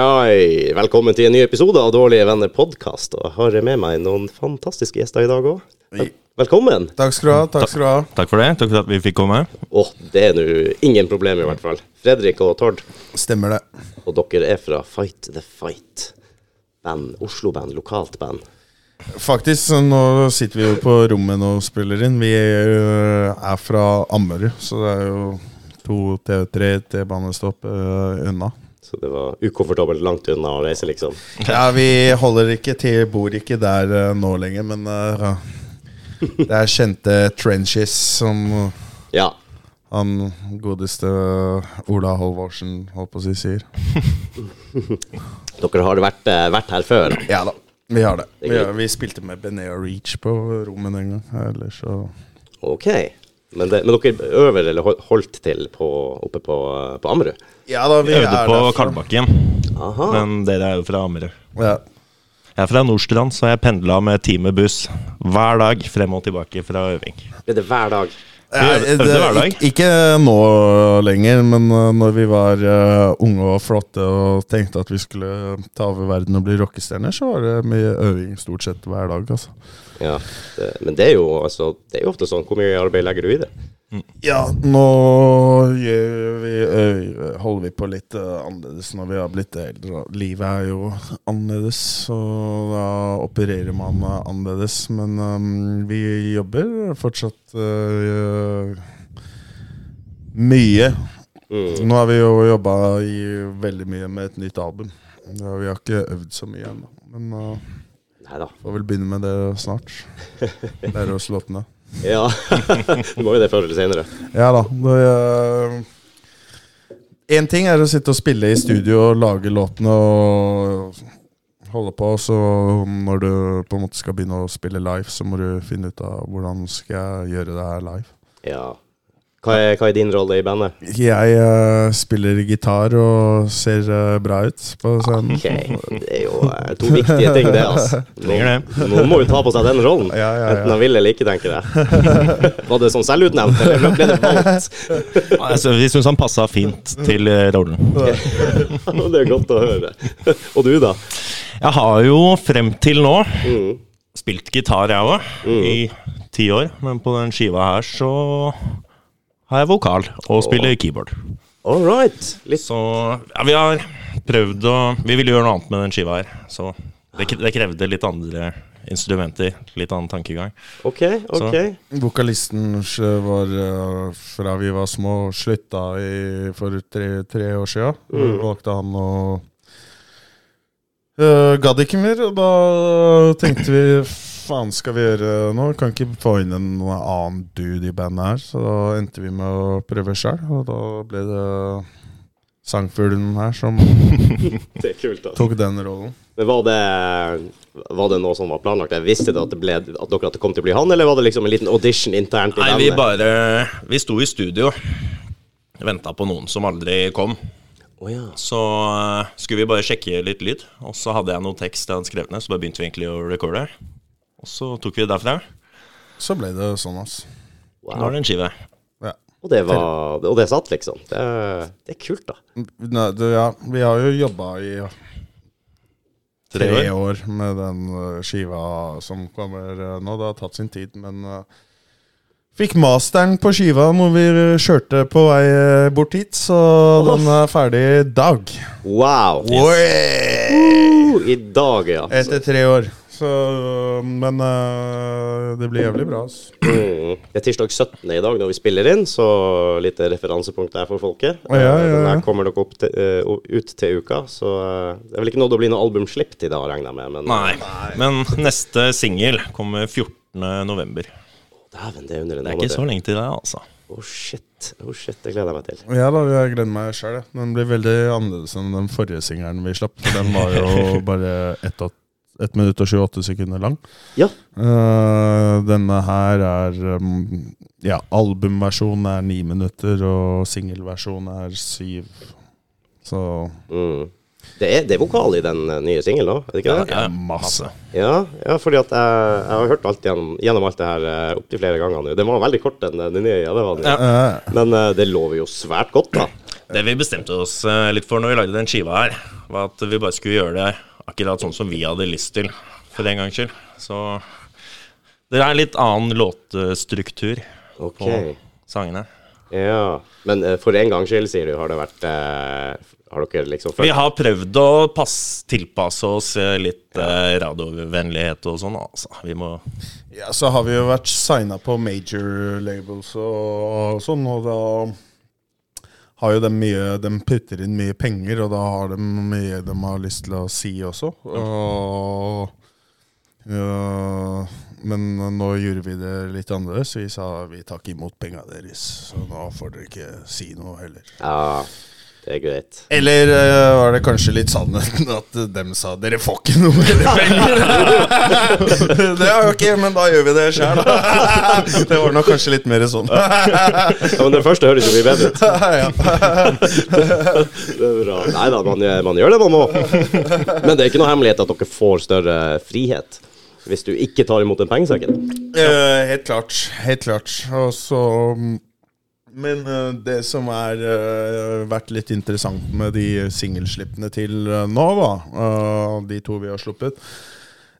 Ai, ai. Velkommen til en ny episode av Dårlige venner podkast. Og jeg har med meg noen fantastiske gjester i dag òg. Velkommen. Takk skal du ha. takk skal du ha. Takk for det. Takk for at vi fikk komme. Å, det er nå ingen problem, i hvert fall. Fredrik og Tord. Stemmer det. Og dere er fra Fight the Fight. Band. Oslo-band. Lokalt band. Faktisk, nå sitter vi jo på rommet og spiller inn. Vi er fra Ammerud, så det er jo to T3 T-banestopp øh, unna. Så det var ukomfortabelt langt unna å reise, liksom. Ja, vi holder ikke til, bor ikke der uh, nå lenger, men uh, det er kjente trenches som Ja. han godeste Ola Halvorsen holdt på å si sier. Dere har vært, eh, vært her før. da. Ja da, vi har det. Det Vi, vi spilte med Benea Reach på rommet den gang. Ellers så Ok. Men, det, men dere øver eller holdt til på, oppe på, på Ammerud? Ja da, vi Vi øvde er på. Kalbakken, Aha. men dere er jo fra Ammerud. Ja. Jeg er fra Nordstrand, så jeg pendla med time buss hver dag frem og tilbake fra øving. Er det hver dag? Øvde- øvde hver dag. ik- Ikke nå lenger, men uh, når vi var uh, unge og flotte og tenkte at vi skulle ta over verden og bli rockestjerner, så var det mye øving stort sett hver dag. Altså. Ja, det, men det er, jo, altså, det er jo ofte sånn. Hvor mye arbeid legger du i det? Ja, nå vi, holder vi på litt annerledes når vi har blitt eldre. Livet er jo annerledes, så da opererer man annerledes. Men um, vi jobber fortsatt uh, mye. Mm. Nå har vi jo jobba veldig mye med et nytt album. Ja, vi har ikke øvd så mye ennå, men uh, Nei da. får vel begynne med det snart. Lære oss låtene. Ja. du må jo det før eller senere. Ja da. Én ting er å sitte og spille i studio og lage låtene og holde på, så når du på en måte skal begynne å spille live, så må du finne ut av hvordan skal jeg gjøre det her live. Ja. Hva er, hva er din rolle i bandet? Jeg uh, spiller gitar og ser uh, bra ut på scenen. Ok, Det er jo uh, to viktige ting, det. altså. Noen, noen må jo ta på seg den rollen. Ja, ja, Enten ja. han vil eller ikke, tenker jeg. Var det sånn selvutnevnt, eller ble det valgt? Altså, vi syns han passa fint til rollen. det er godt å høre. Og du, da? Jeg har jo frem til nå Mm. spilt gitar, jeg òg, i ti år. Men på den skiva her så har jeg vokal og spiller keyboard. All right. Litt Så ja, vi har prøvd å Vi ville gjøre noe annet med den skiva her. Så det, det krevde litt andre instrumenter. Litt annen tankegang. OK, OK. Vokalisten var eh, fra vi var små, slutta i, for tre, tre år sia. Mm. Valgte han å uh, Gadd ikke mer, og da tenkte vi faen skal vi gjøre nå? Kan ikke få inn en annen dude i bandet her. Så da endte vi med å prøve sjøl, og da ble det sangfuglen her som Det er kult, altså. tok den rollen. Men var det, var det noe som var planlagt? Jeg visste det at, det ble, at dere at det kom til å bli han, eller var det liksom en liten audition internt i Nei, bandet? vi bare Vi sto i studio. Venta på noen som aldri kom. Oh, ja. Så uh, skulle vi bare sjekke litt lyd. Og så hadde jeg noe tekst jeg hadde skrevet ned, så bare begynte vi egentlig å recorde. Og så tok vi det derfra. Så ble det sånn, ass. Nå er det en skive. Ja. Og det, var, og det satt, liksom. Det, det er kult, da. Nei, du, ja, vi har jo jobba i Tre tre år. år med den uh, skiva som kommer uh, nå. Det har tatt sin tid, men uh, Fikk masteren på skiva når vi kjørte på vei bort hit, så den er ferdig i dag. Wow! Yes. Uh, I dag, ja. Etter tre år. Så, men uh, det blir jævlig bra. Mm. Det er tirsdag 17. i dag når vi spiller inn, så litt referansepunkt der for folket. Ja, ja, ja. Den her kommer opp til, uh, ut til uka, så uh, det er vel ikke nådd å bli noe albumslipp til da, regner jeg med. Men Nei. Men neste singel kommer 14.11. dæven, det er under en Det er ikke så lenge til det, altså. Å, shit. Oh shit. Det gleder jeg meg til. Ja da, jeg gleder meg sjøl. Den blir veldig annerledes enn den forrige singelen vi slapp. Den var jo bare ett og- ett minutt og 28 sekunder lang. Ja. Uh, denne her er um, Ja, albumversjonen er 9 minutter, og singelversjonen er 7. Så Mm. Det er, det er vokal i den eh, nye singelen òg, er det ikke det? Ja, masse. Ja, ja fordi at jeg, jeg har hørt alt gjennom, gjennom alt det her uh, opptil flere ganger nå. Den var veldig kort, den, den nye. Ja, det var den. Ja. eh, Men uh, det lover jo svært godt, da. Det vi bestemte oss eh, litt for når vi lagde den skiva her, var at vi bare skulle gjøre det akkurat sånn som vi hadde lyst til, for en gangs skyld. Så det er litt annen låtstruktur okay. på sangene. Ja. Men eh, for en gangs skyld, sier du, har det vært eh, Har dere liksom Vi har prøvd å pass, tilpasse oss eh, litt eh, radiovennlighet og sånn, altså. Vi må Ja, så har vi jo vært signa på major labels og sånn, og da har jo de mye De putter inn mye penger, og da har de mye de har lyst til å si også. Og, ja, men nå gjorde vi det litt annerledes. Vi sa vi tar ikke imot penga deres, så nå får dere ikke si noe heller. Ja, det er greit. Eller uh, var det kanskje litt sannheten at dem sa 'dere får ikke noe mer penger'? det er jo ikke, men da gjør vi det sjøl. det var nok kanskje litt mer sånn. Ja, men det første høres jo mye bedre ut. Det er bra. Nei da, man, gjør- man gjør det man må. Men det er ikke noe hemmelighet at dere får større frihet hvis du ikke tar imot den pengesekken. Eh, helt klart. Helt klart. Og så Men uh, det som har vært litt interessant med de singelslippene til uh, nå, da, eh, de to vi har sluppet,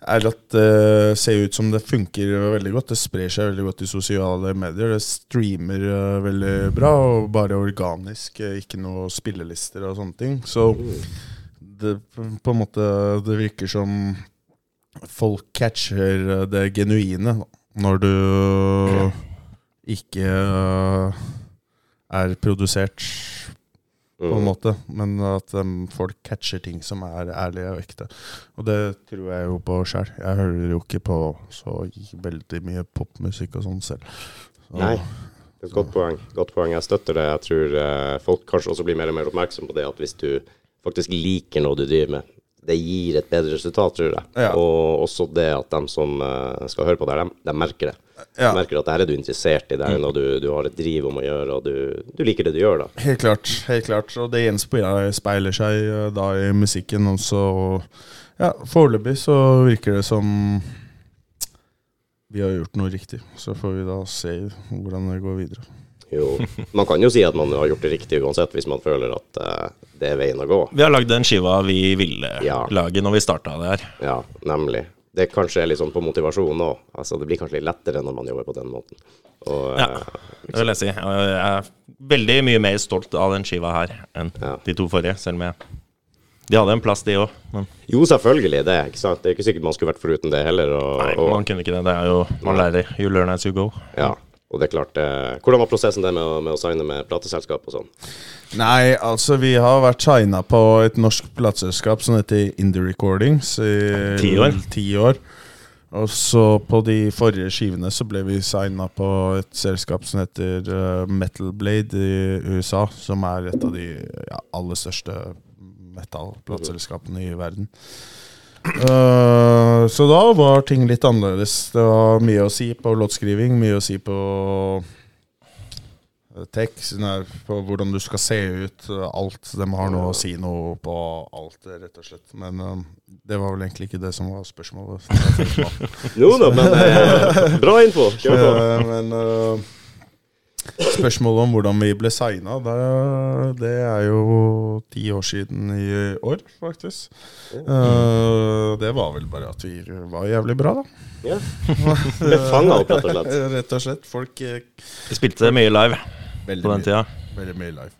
er at det ser ut som det funker veldig godt. Det sprer seg veldig godt i sosiale medier. Det streamer eh, veldig bra, og bare organisk. eh, Ikke noe spillelister og sånne ting. Så det på en måte Det virker som folk catcher eh, det genuine da, når du ikke eh, er produsert, på en Mm. måte, men at um, folk catcher ting som er ærlige og ekte. Og det tror jeg jo på sjøl. Jeg hører jo ikke på så veldig mye popmusikk og sånn selv. Så, Nei. Det et godt poeng. Godt poeng. Jeg støtter det. Jeg tror uh, folk kanskje også blir mer og mer oppmerksom på det at hvis du faktisk liker noe du driver med, det gir et bedre resultat, tror jeg. Ja. Og også det at de som uh, skal høre på det, de, de merker det. Ja. Du merker at det her er du interessert i, det og er noe du, du har et driv om å gjøre, og du, du liker det du gjør, da. Helt klart. helt klart Og det gjenspeiler speiler seg eh, da i musikken også. Og ja, foreløpig så virker det som vi har gjort noe riktig. Så får vi da se hvordan det går videre. Jo. Man kan jo si at man har gjort det riktig uansett, hvis man føler at uh, det er veien å gå. Vi har lagd den skiva vi ville Ja. lage når vi starta det her. Ja, nemlig. Det kanskje er litt sånn på motivasjon òg. Altså, det blir kanskje litt lettere når man jobber på den måten. Og, Ja. eh, Det vil jeg si. Jeg er veldig mye mer stolt av den skiva her enn Ja. de to forrige, selv om jeg De hadde en plass, de òg, jo, selvfølgelig det. ikke sant? Det er ikke sikkert man skulle vært foruten det heller. Og, nei, og, man kunne ikke det. Det er jo Man lærer. You learn as you go. ja, og det er klart eh, Hvordan var prosessen det med å, med å signe med plateselskap og sånn? Nei, altså vi har vært signa på et norsk plateselskap som heter Indie Recordings i Ti år. ti år. Og så på de forrige skivene så ble vi signa på et selskap som heter eh, Metal Blade i USA, som er et av de ja, aller største metal-plateselskapene i verden. Uh, så da var ting litt annerledes. Det var mye å si på låtskriving, mye å si på tekst, på hvordan du skal se ut. Alt. De har noe å si noe på alt, rett og slett. Men eh, det var vel egentlig ikke det som var spørsmålet. Jo da, men eh, bra info. Kjør på. Eh, Men uh, spørsmålet om hvordan vi ble signa, det, det er jo ti år siden i år, faktisk. Uh, det var vel bare at vi var jævlig bra, da. Ja. Ble fanga opp, rett og slett. Rett og slett. Folk eh, spilte mye live veldig på den tida. Veldig mye live.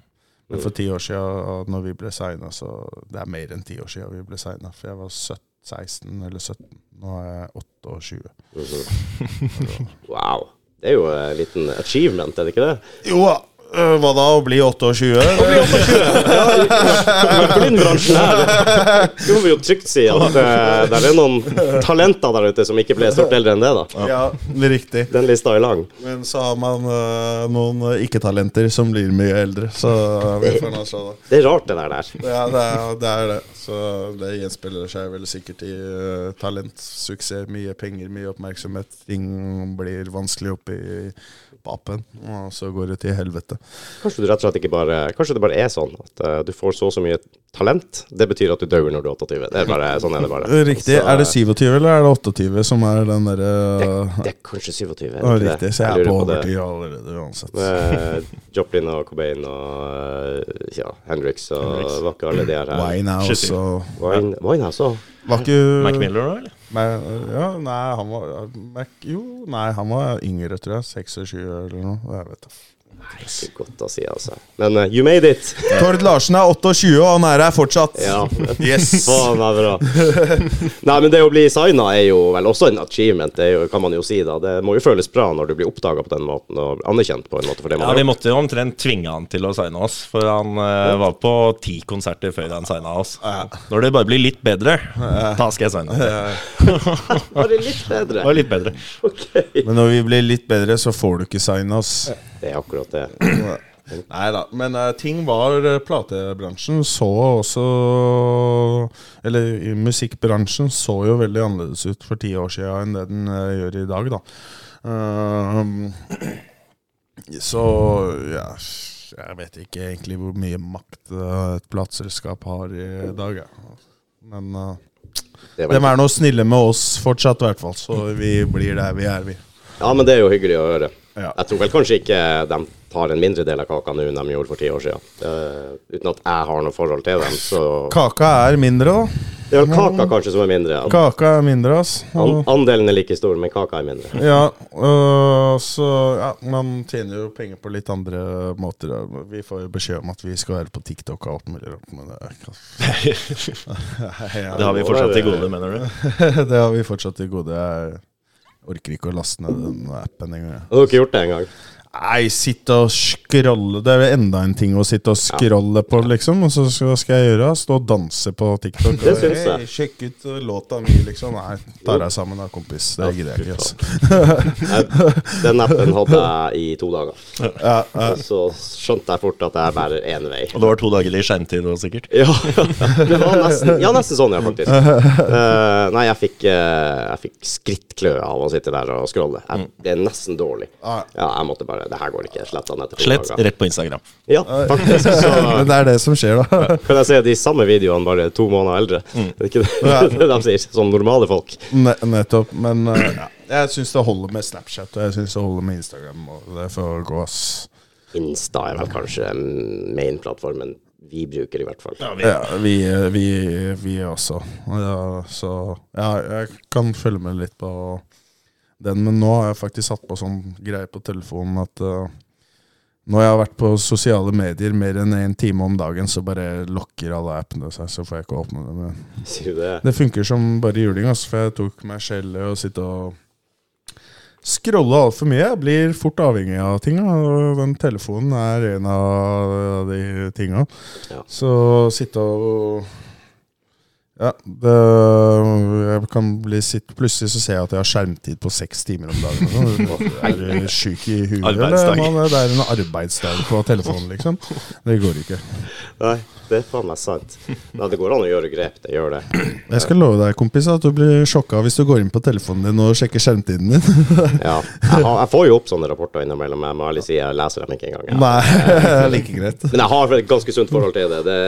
Men for ti år siden, når vi ble signa, så Det er mer enn ti år siden vi ble signa. For jeg var 17, 16 eller 17. Nå er jeg 28. Mhm. Wow. Det er jo en liten achievement, er det ikke det? Jo da. Øh, Hva da? Å bli 28? Ja. den bransjen her, det kan vi jo trygt si at eh, det er noen talenter der ute som ikke ble stort eldre enn det, da. Ja, riktig. Den lista er lang. Men så har man uh, noen øh, ikke-talenter som blir mye eldre. Så vi får nå se, da. Det er rart, det der. der. Ja, det er, det er det. Så det gjenspeiler seg vel sikkert i uh, talent, suksess, mye penger, mye oppmerksomhet. Ting blir vanskelig oppi pappen, og så går det til helvete. Kanskje du rett og slett ikke bare Kanskje det bare er sånn at uh, du får så og så mye talent. Det betyr at du dør når du er 28. Det er bare, sånn er det bare. Riktig. Så, Er det 27 eller er det 28 som er den derre det, det er kanskje 27. er? Riktig. Så jeg er på det. overtid allerede uansett. Med Joplin og Cobain og eh, ja, Hendrix og Hendrix. var ikke alle de her. Winehouse og Winehouse òg. Mac Miller òg, eller? Ma- Ja, nei, han var Jo, nei, han var yngre, tror jeg. 26 eller noe. Jeg vet da. Ikke godt å si, altså. Men uh, you made it! Tord Larsen er 28, og han er her fortsatt. Ja. Yes! Faen er bra. Nei, men det å bli signa er jo vel også en achievement, det er jo, kan man jo si. da Det må jo føles bra når du blir oppdaga på den måten og anerkjent på en måte for det Ja, man Vi måtte jo omtrent tvinge han til å signe oss, for han uh, var på ti konserter før han signa oss. Når det bare blir litt bedre, da skal jeg signe. Bare litt bedre. Bare litt bedre. Ok. Men når vi blir litt bedre, så får du ikke signe oss. Det er akkurat det. Nei da. Men uh, ting var eh, Platebransjen så også Eller i musikkbransjen så jo veldig annerledes ut for ti år siden enn det den uh, gjør i dag, da. Uh, så ja Jeg vet ikke egentlig hvor mye makt et plateselskap har i dag, jeg. Men det de er nå snille med oss fortsatt, i hvert fall. Så vi blir der vi er, vi. Ja, men det er jo hyggelig å høre. Ja. Jeg tror vel kanskje ikke de tar en mindre del av kaka nå enn de gjorde for ti år siden. Uh, uten at jeg har noe forhold til dem, så Kaka er mindre, da. Det er vel kaka kanskje som er mindre. Ja. Kaka er mindre, ass. An andelen er like stor, men kaka er mindre. Ja, uh, så ja, man tjener jo penger på litt andre måter. da. Vi får jo beskjed om at vi skal være på TikTok og alt mulig. rart, Men det, er ikke- Det har vi fortsatt til gode, mener du? det har vi fortsatt til gode. Jeg orker ikke å laste ned den appen engang. Har ikke gjort det engang? Nei, sitte og scrolle Det er jo enda en ting å sitte og scrolle på, liksom. Og så skal jeg gjøre? Stå og danse på TikTok? Det og, syns jeg. Hey, Sjekk ut uh, låta mi, liksom. Nei, ta deg sammen da, kompis. Det gidder jeg ikke. Altså. Den appen hadde jeg i to dager. Ja, ja. Så skjønte jeg fort at jeg bærer én vei. Og det var to dager i skjermtid nå, sikkert. Ja, det var nesten, ja, nesten sånn, ja, faktisk. Uh, nei, jeg fikk, uh, jeg fikk skrittklø av å sitte der og scrolle. Jeg ble nesten dårlig. Ah. Ja, jeg måtte bare Det her går ikke. Slett han etter Slett dager. rett på Instagram. Ja, faktisk. Så Men det er det som skjer, da. kan jeg se de samme videoene, bare to måneder eldre. Det er ikke det, det de sier. som normale folk. Ne nettopp. Men uh, jeg syns det holder med Snapchat, og jeg syns det holder med Instagram. Og det får gå, ass. Insta er vel kanskje main-plattformen vi bruker, i hvert fall. Ja, vi, Ja, vi, vi, vi også. Ja, så ja, jeg kan følge med litt på den, men nå har jeg faktisk satt på sånn greie på telefonen at uh, når jeg har vært på sosiale medier mer enn én time om dagen, så bare lokker alle appene seg, så får jeg ikke åpne dem. Men Sier du det? det funker som bare juling, altså, for jeg tok meg selv i å sitte og scrolle altfor mye. Jeg blir fort avhengig av ting, og den telefonen er en av de tinga. Ja. Så sitte og Ja, det, jeg kan bli sitt, Plutselig så ser jeg at jeg har skjermtid på seks timer om dagen. sånn. Er du sjuk i huet, eller? Man, det er en arbeidsdag på telefonen, liksom. Det går ikke. Nei, det er faen meg sant. Nei, det går an å gjøre grep. Det gjør det. Jeg skal love deg, kompis, at du blir sjokka hvis du går inn på telefonen din og sjekker skjermtiden din. Ja. Jeg, har, jeg får jo opp sånne rapporter innimellom. Jeg må ærlig si jeg leser dem ikke engang. Jeg. Nei, like greit. Men jeg har et ganske sunt forhold til det. Det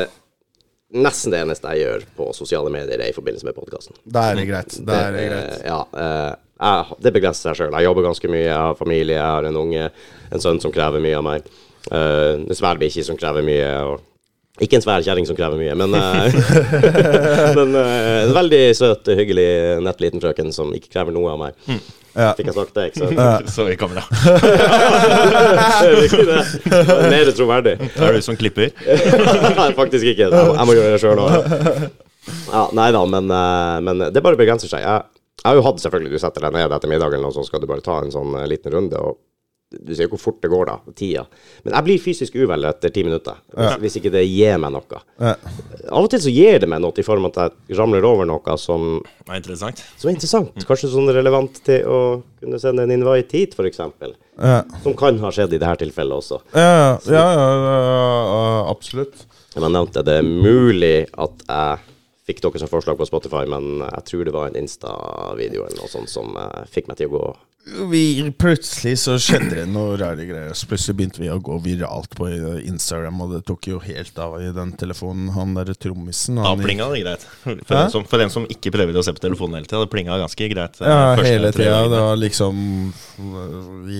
nesten det eneste jeg gjør på sosiale medier, er i forbindelse med podkasten. Da er det greit. Da er det greit. Ja, eh, jeg, det begrenser seg sjøl. Jeg jobber ganske mye, jeg har familie, jeg har en unge, en sønn som krever mye av meg. Uh, en svær bikkje som krever mye. Og ikke en svær kjerring som krever mye, men, eh, men eh, en veldig søt, hyggelig, nett liten frøken som ikke krever noe av meg. Ja. Fikk jeg sagt det, ikke sant? Så i kamera. Det er viktig, det. Det er Mer troverdig. Er du som klipper? Nei, faktisk ikke. Jeg må, jeg må gjøre det sjøl òg. Ja, nei da, men, eh, men det bare begrenser seg. Jeg, jeg har jo hatt selvfølgelig Du setter deg ned etter middagen, og så skal du bare ta en sånn liten runde. og Du ser jo hvor fort det går, da. Tida. Men jeg blir fysisk uvel etter ti minutter. Hvis, hvis ikke det gir meg noe. Ja. Av og til så gir det meg noe i form av at jeg ramler over noe som, er interessant. som er interessant. Kanskje sånn relevant til å kunne sende en invite hit, f.eks. Ja. Som kan ha skjedd i dette tilfellet også. Ja, ja, ja, ja, absolutt. Som jeg nevnte, det er mulig at jeg fikk dere som forslag på Spotify, men jeg tror det var en Insta-video eller noe sånt som eh, fikk meg til å gå vi, plutselig så skjedde det noe rare greier. Så plutselig begynte vi å gå viralt på Instagram, og det tok jo helt av i den telefonen. Han derre trommisen Da han gikk- plinga det greit. For den, som, for den som ikke prøver å se på telefonen hele tida, det plinga ganske greit. eh, Ja, hele tida. Det var liksom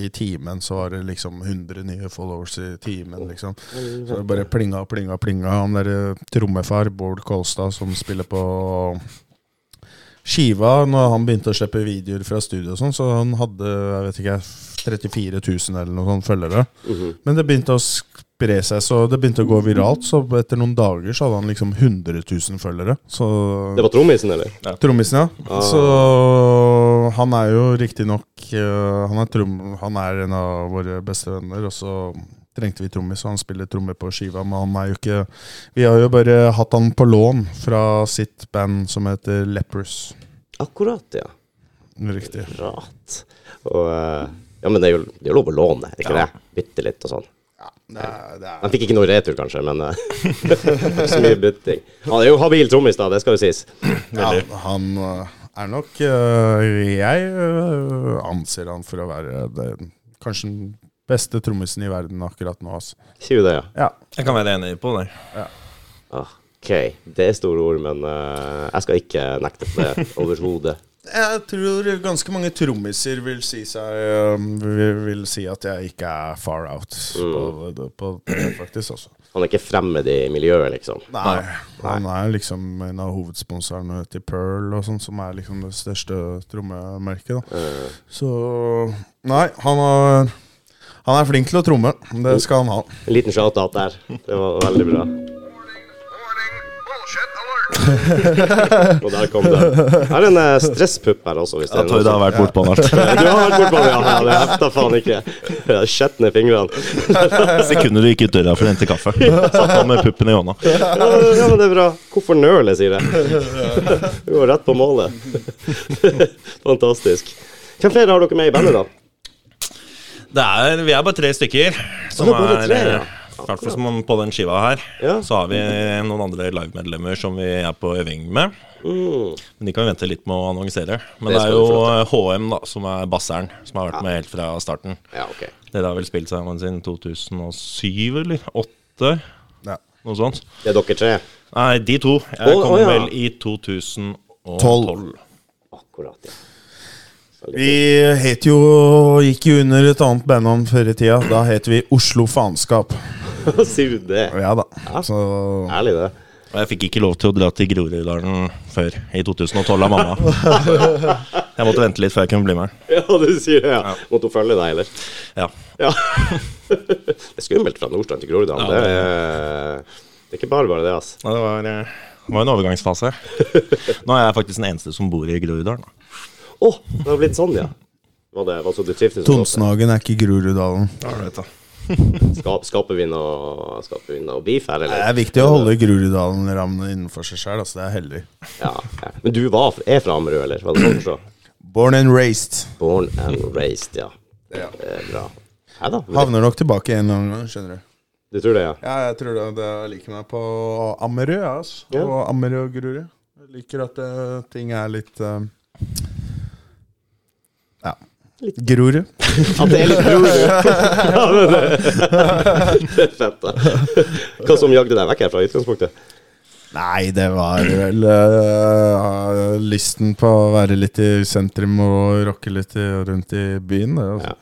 I timen så var det liksom 100 nye followers i timen, liksom. Så det bare plinga, plinga, plinga. Han derre trommefar, Bård Kolstad, som spiller på skiva når han begynte å slippe videoer fra studio og sånn, så han hadde jeg vet ikke, 34 000 eller noe sånt følgere. Men det begynte å spre seg, så det begynte å gå viralt. Så etter noen dager så hadde han liksom 100 000 følgere. Så Det var trommisen, eller? Trommisen, ja. Ah. Så han er jo riktignok uh, han, er trom- han er en av våre beste venner, og så trengte vi trommis, og han spiller trommer på skiva, men han er jo ikke Vi har jo bare hatt han på lån fra sitt band som heter Lepers. Akkurat, ja. Riktig. Rart. Og, eh, ja, men det er jo, det er jo lov å låne, ikke Ja. det? Bytte litt og sånn. Det er, det Han fikk ikke noe retur, kanskje, men eh, så mye bytting. Han er jo habil trommis, da, det skal jo sies. ja, han uh, er nok Jeg anser han for å være det, kanskje beste trommisen i verden akkurat nå, altså. Sier du det, ja? Ja. Jeg kan være enig på det. Ja. Ok, det er store ord, men uh, jeg skal ikke nekte for det overhodet. Jeg tror ganske mange trommiser vil si seg um, vil, si at jeg ikke er far out på, på det, faktisk. Også. Han er ikke fremmed i miljøet, liksom. Nei, Han er liksom en av hovedsponsorene til Pearl, og sånt, som er liksom det største trommemerket. Da. Eh, Så Nei, han er, han er flink til å tromme. Det skal han ha. en liten shout-out der. Det var veldig bra. Og der kom det. Her er en eh, stresspupp her også, hvis det Ja, er har vært bortpå den. Du har vært bortpå den, ja. ja. Det hefta faen ikke. Jeg skjetner i fingrene. Sekundet du gikk ut døra for å hente kaffe. Satt han med puppen i hånda. Ja, ja, men det er bra. Hvorfor nøle, sier jeg. Du går rett på målet. Fantastisk. Hvem flere har dere med i bandet, da? Det er, vi er bare tre stykker. Som det er tre, ja. eh, hvert fall som på den skiva her. Ja. Så har vi noen andre livemedlemmer som vi er på øving med. Mm. Men de kan vi vente litt med å annonsere. Men Det det, er jo eh, HM da, som er basseren, som har vært med helt fra starten. Ja, ok. Dere har vel spilt sammen siden 2007, eller? 8? Ja. Noe sånt. Det er dere tre? Nei, de to. Jeg oh, kom oh, ja. vel i 2012. Akkurat, ja. Vi het jo Gikk jo under et annet bandnavn før i tida. Da het vi Oslo Faenskap. Sier du det? Ja da. Så Ærlig, det. Og jeg fikk ikke lov til å dra til Groruddalen før i 2012 av mamma. Jeg måtte vente litt før jeg kunne bli med. Ja, du sier det, ja. Måtte hun følge deg, eller? Ja. Ja. det er skummelt fra Nordstrand til Groruddalen. Ja, det, det- er, det er ikke bare bare det, altså. Ja, Det var, eh, det var en overgangsfase. Nå er jeg faktisk den eneste som bor i Groruddalen. Å, det har blitt sånn, ja. Var det, var så du? Tonsenhagen er ikke Groruddalen. Skap, skaper vi noe, skaper vi noe beef her, Det er viktig å holde Groruddalen-rammene innenfor seg sjøl. Altså, det er heldig. Ja, ja. Men du var, er fra Ammerud, eller? Var det sånn forstå? Born and raised. Born and raised, ja. Det er bra. Ja da. Havner nok tilbake en gang, skjønner du. Du tror det, ja? Ja, jeg tror det, det liker meg på Ammerud, ja, altså. Ja. Og Ammerud og Grorud. Jeg liker at det, ting er litt eh, Ja. Grorud. At det er litt Grorud? det, er fett, da. Hva som jagde deg vekk her fra utgangspunktet? Nei, det var vel uh, lysten på å være litt i sentrum og rocke litt i, rundt i byen. Det, altså. Ja,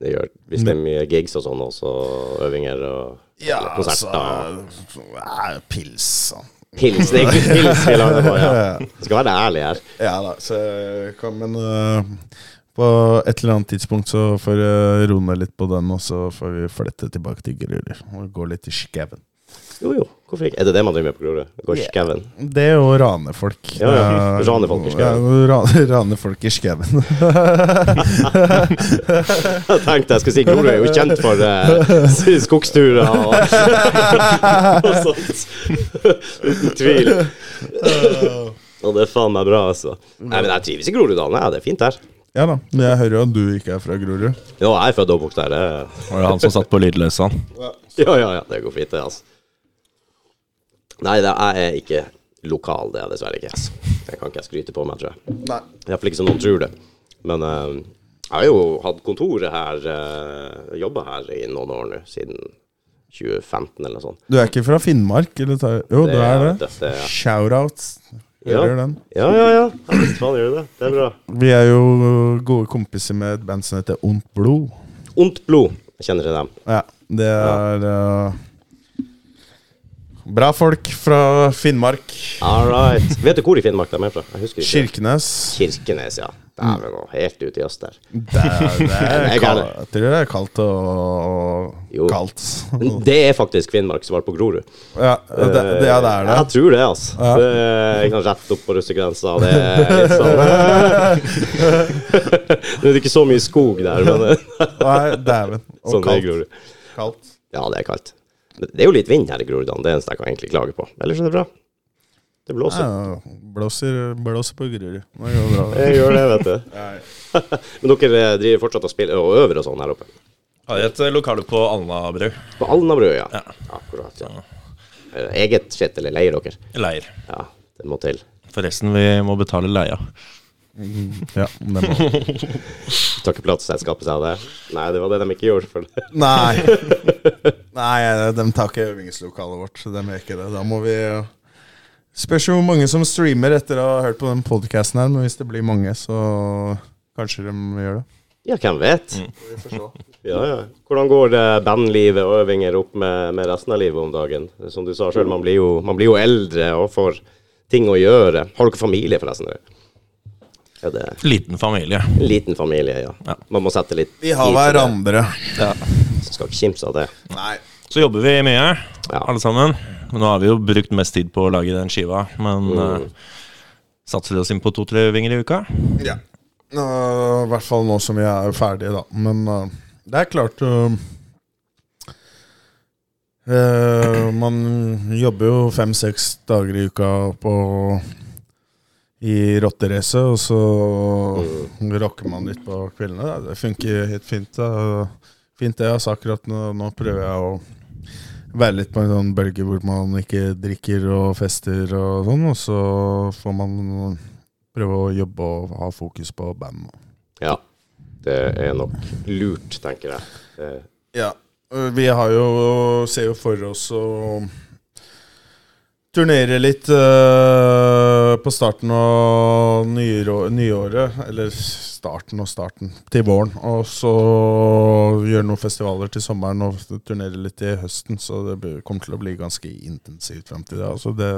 det gjør Hvis det er mye gigs og sånn også, øvinger og Ja, konserter. altså ja, Pils og Pils, det er ikke pils vi lager på, ja. Skal være ærlig her. Ja da, så kom en men øh, på et eller annet tidspunkt så får jeg roe ned litt på den, og så får vi flette tilbake til Grorud og gå litt i skauen. Jo, jo, hvorfor ikke? Er det det man driver med på Grorud? Gå i Yeah. skauen? Det å rane folk. Ja, ja. Eh, Rane folk i skauen. Ja, rane, rane folk i skauen. Jeg tenkte jeg skulle si Grorud er jo kjent for eh, skogsturer og, og sånt. Uten tvil. Og det er faen meg bra, altså. Nei, men jeg trives i Groruddalen. Ja, det er fint her. Ja da, men jeg hører jo at du ikke er fra Grorud. Jo, jeg er født og oppvokst her. det- Var det han som satt på lydløsene? Ja, ja, ja, det går fint, det, altså. Nei, det jeg er ikke lokal, det er jeg dessverre ikke. Altså. Det kan ikke jeg skryte på meg, tror jeg. Nei. Iallfall ikke som noen tror det. Men uh, Jeg har jo hatt kontoret her, uh, jobba her i noen år nå, siden 2015 eller noe sånt. Du er ikke fra Finnmark? Eller? Jo, Jo, du er det. Dette, ja. Shoutouts. Ja. Hører den. ja, ja, ja. Ja, visst faen gjør det. Det er bra. Vi er jo gode kompiser med et band som heter Ondt blod. Ondt blod. Jeg kjenner til dem. Ja, det er uh, Bra folk fra Finnmark. All right. Vet du hvor i Finnmark de er fra? Jeg husker ikke. Kirkenes. Kirkenes, ja. Dæven, nå, helt ute i øst der. Det er, det er Jeg er kald, jeg tror det er kaldt og, og kaldt. Det er faktisk Finnmark som var på Grorud. Ja, det, det, ja, det er det. Jeg tror det, altså. Ja. Det jeg kan sant, rett opp på russegrensa. Det er litt sånn Det er ikke så mye skog der, men det- Nei, dæven. Og sånn er kaldt. Kaldt. Ja, det er kaldt. Det er jo litt vind her i Groruddalen, det er eneste jeg kan egentlig klage på. Ellers er det bra. Det blåser. Ja, blåser, blåser på Grorud. Det går bra. Jeg gjør det, vet du. Men dere driver fortsatt og spiller og øver og sånn her oppe? Det er et eh, lokale på Alnabru. På Alnabru, ja. Ja. Akkurat, ja. Eh, Eget shit, eller leier dere? Leir. Ja, det må til. Forresten, vi må betale leia. Ja, det må. Tar ikke plateselskapet seg av det? Nei, det var det de ikke gjorde. For det. Nei. Nei, de tar ikke øvingslokalet vårt. Så de gjør ikke det. Da må vi Spørs hvor mange som streamer etter å ha hørt på den podcasten her, men hvis det blir mange, så kanskje de gjør det. Ja, hvem vet? Ja, ja. Hvordan går det bandlivet og øvinger opp med, med resten av livet om dagen? Som du sa sjøl, man, man blir jo eldre og får ting å gjøre. Har dere familie, forresten? Er det Liten familie. liten familie, ja. Ja. Man må sette litt Vi har hverandre. Ja. Så skal ikke kimse av det. Nei. Så jobber vi mye, Ja. alle sammen. Nå har vi jo brukt mest tid på å lage den skiva. Men Mm. eh, satser oss inn på to-tre vinger i uka. Ja. Uh, I hvert fall nå som vi er ferdige, da. Men uh, det er klart øh, Man jobber jo fem-seks dager i uka på i rotteracet, og så rocker man litt på kveldene. da. Det funker helt fint. Da. Fint det, altså. Akkurat nå, nå prøver jeg å være litt på en sånn bølge hvor man ikke drikker og fester og sånn, og så får man prøve å jobbe og ha fokus på band. Ja. Det er nok lurt, tenker jeg. Det, Ja, vi har jo ser jo for oss å turnere litt øh, på starten av nyåret, nyåret. Eller starten og starten til våren. Og så gjøre noen festivaler til sommeren og turnere litt i høsten. Så det kommer til å bli ganske intensivt frem til det. Altså det,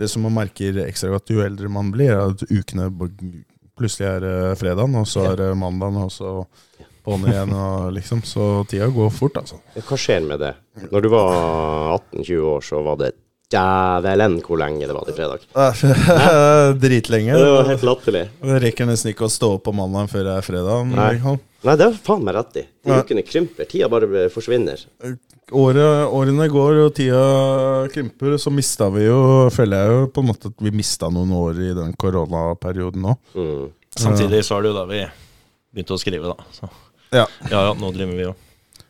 det som man merker ekstra godt jo eldre man blir, er at ukene plutselig er det fredagen, og så er det mandagen, og så på'n igjen. Og liksom, så tida går fort, altså. hva skjer med det? Når du var 18-20 år, så var det djævelen hvor lenge det var til fredag. Dritlenge. Det var helt latterlig. Det rekker nesten ikke å stå opp på mandag før det er fredag. Nei. liksom. Nei, det har faen meg rett i. De ukene krymper. Tida bare forsvinner. Året, årene går, og tida krymper. Så mista vi jo Føler jeg jo på en måte at vi mista noen år i den koronaperioden nå. Mm. Samtidig så er det jo da vi begynte å skrive, da. Så Ja. ja, ja, nå driver vi jo.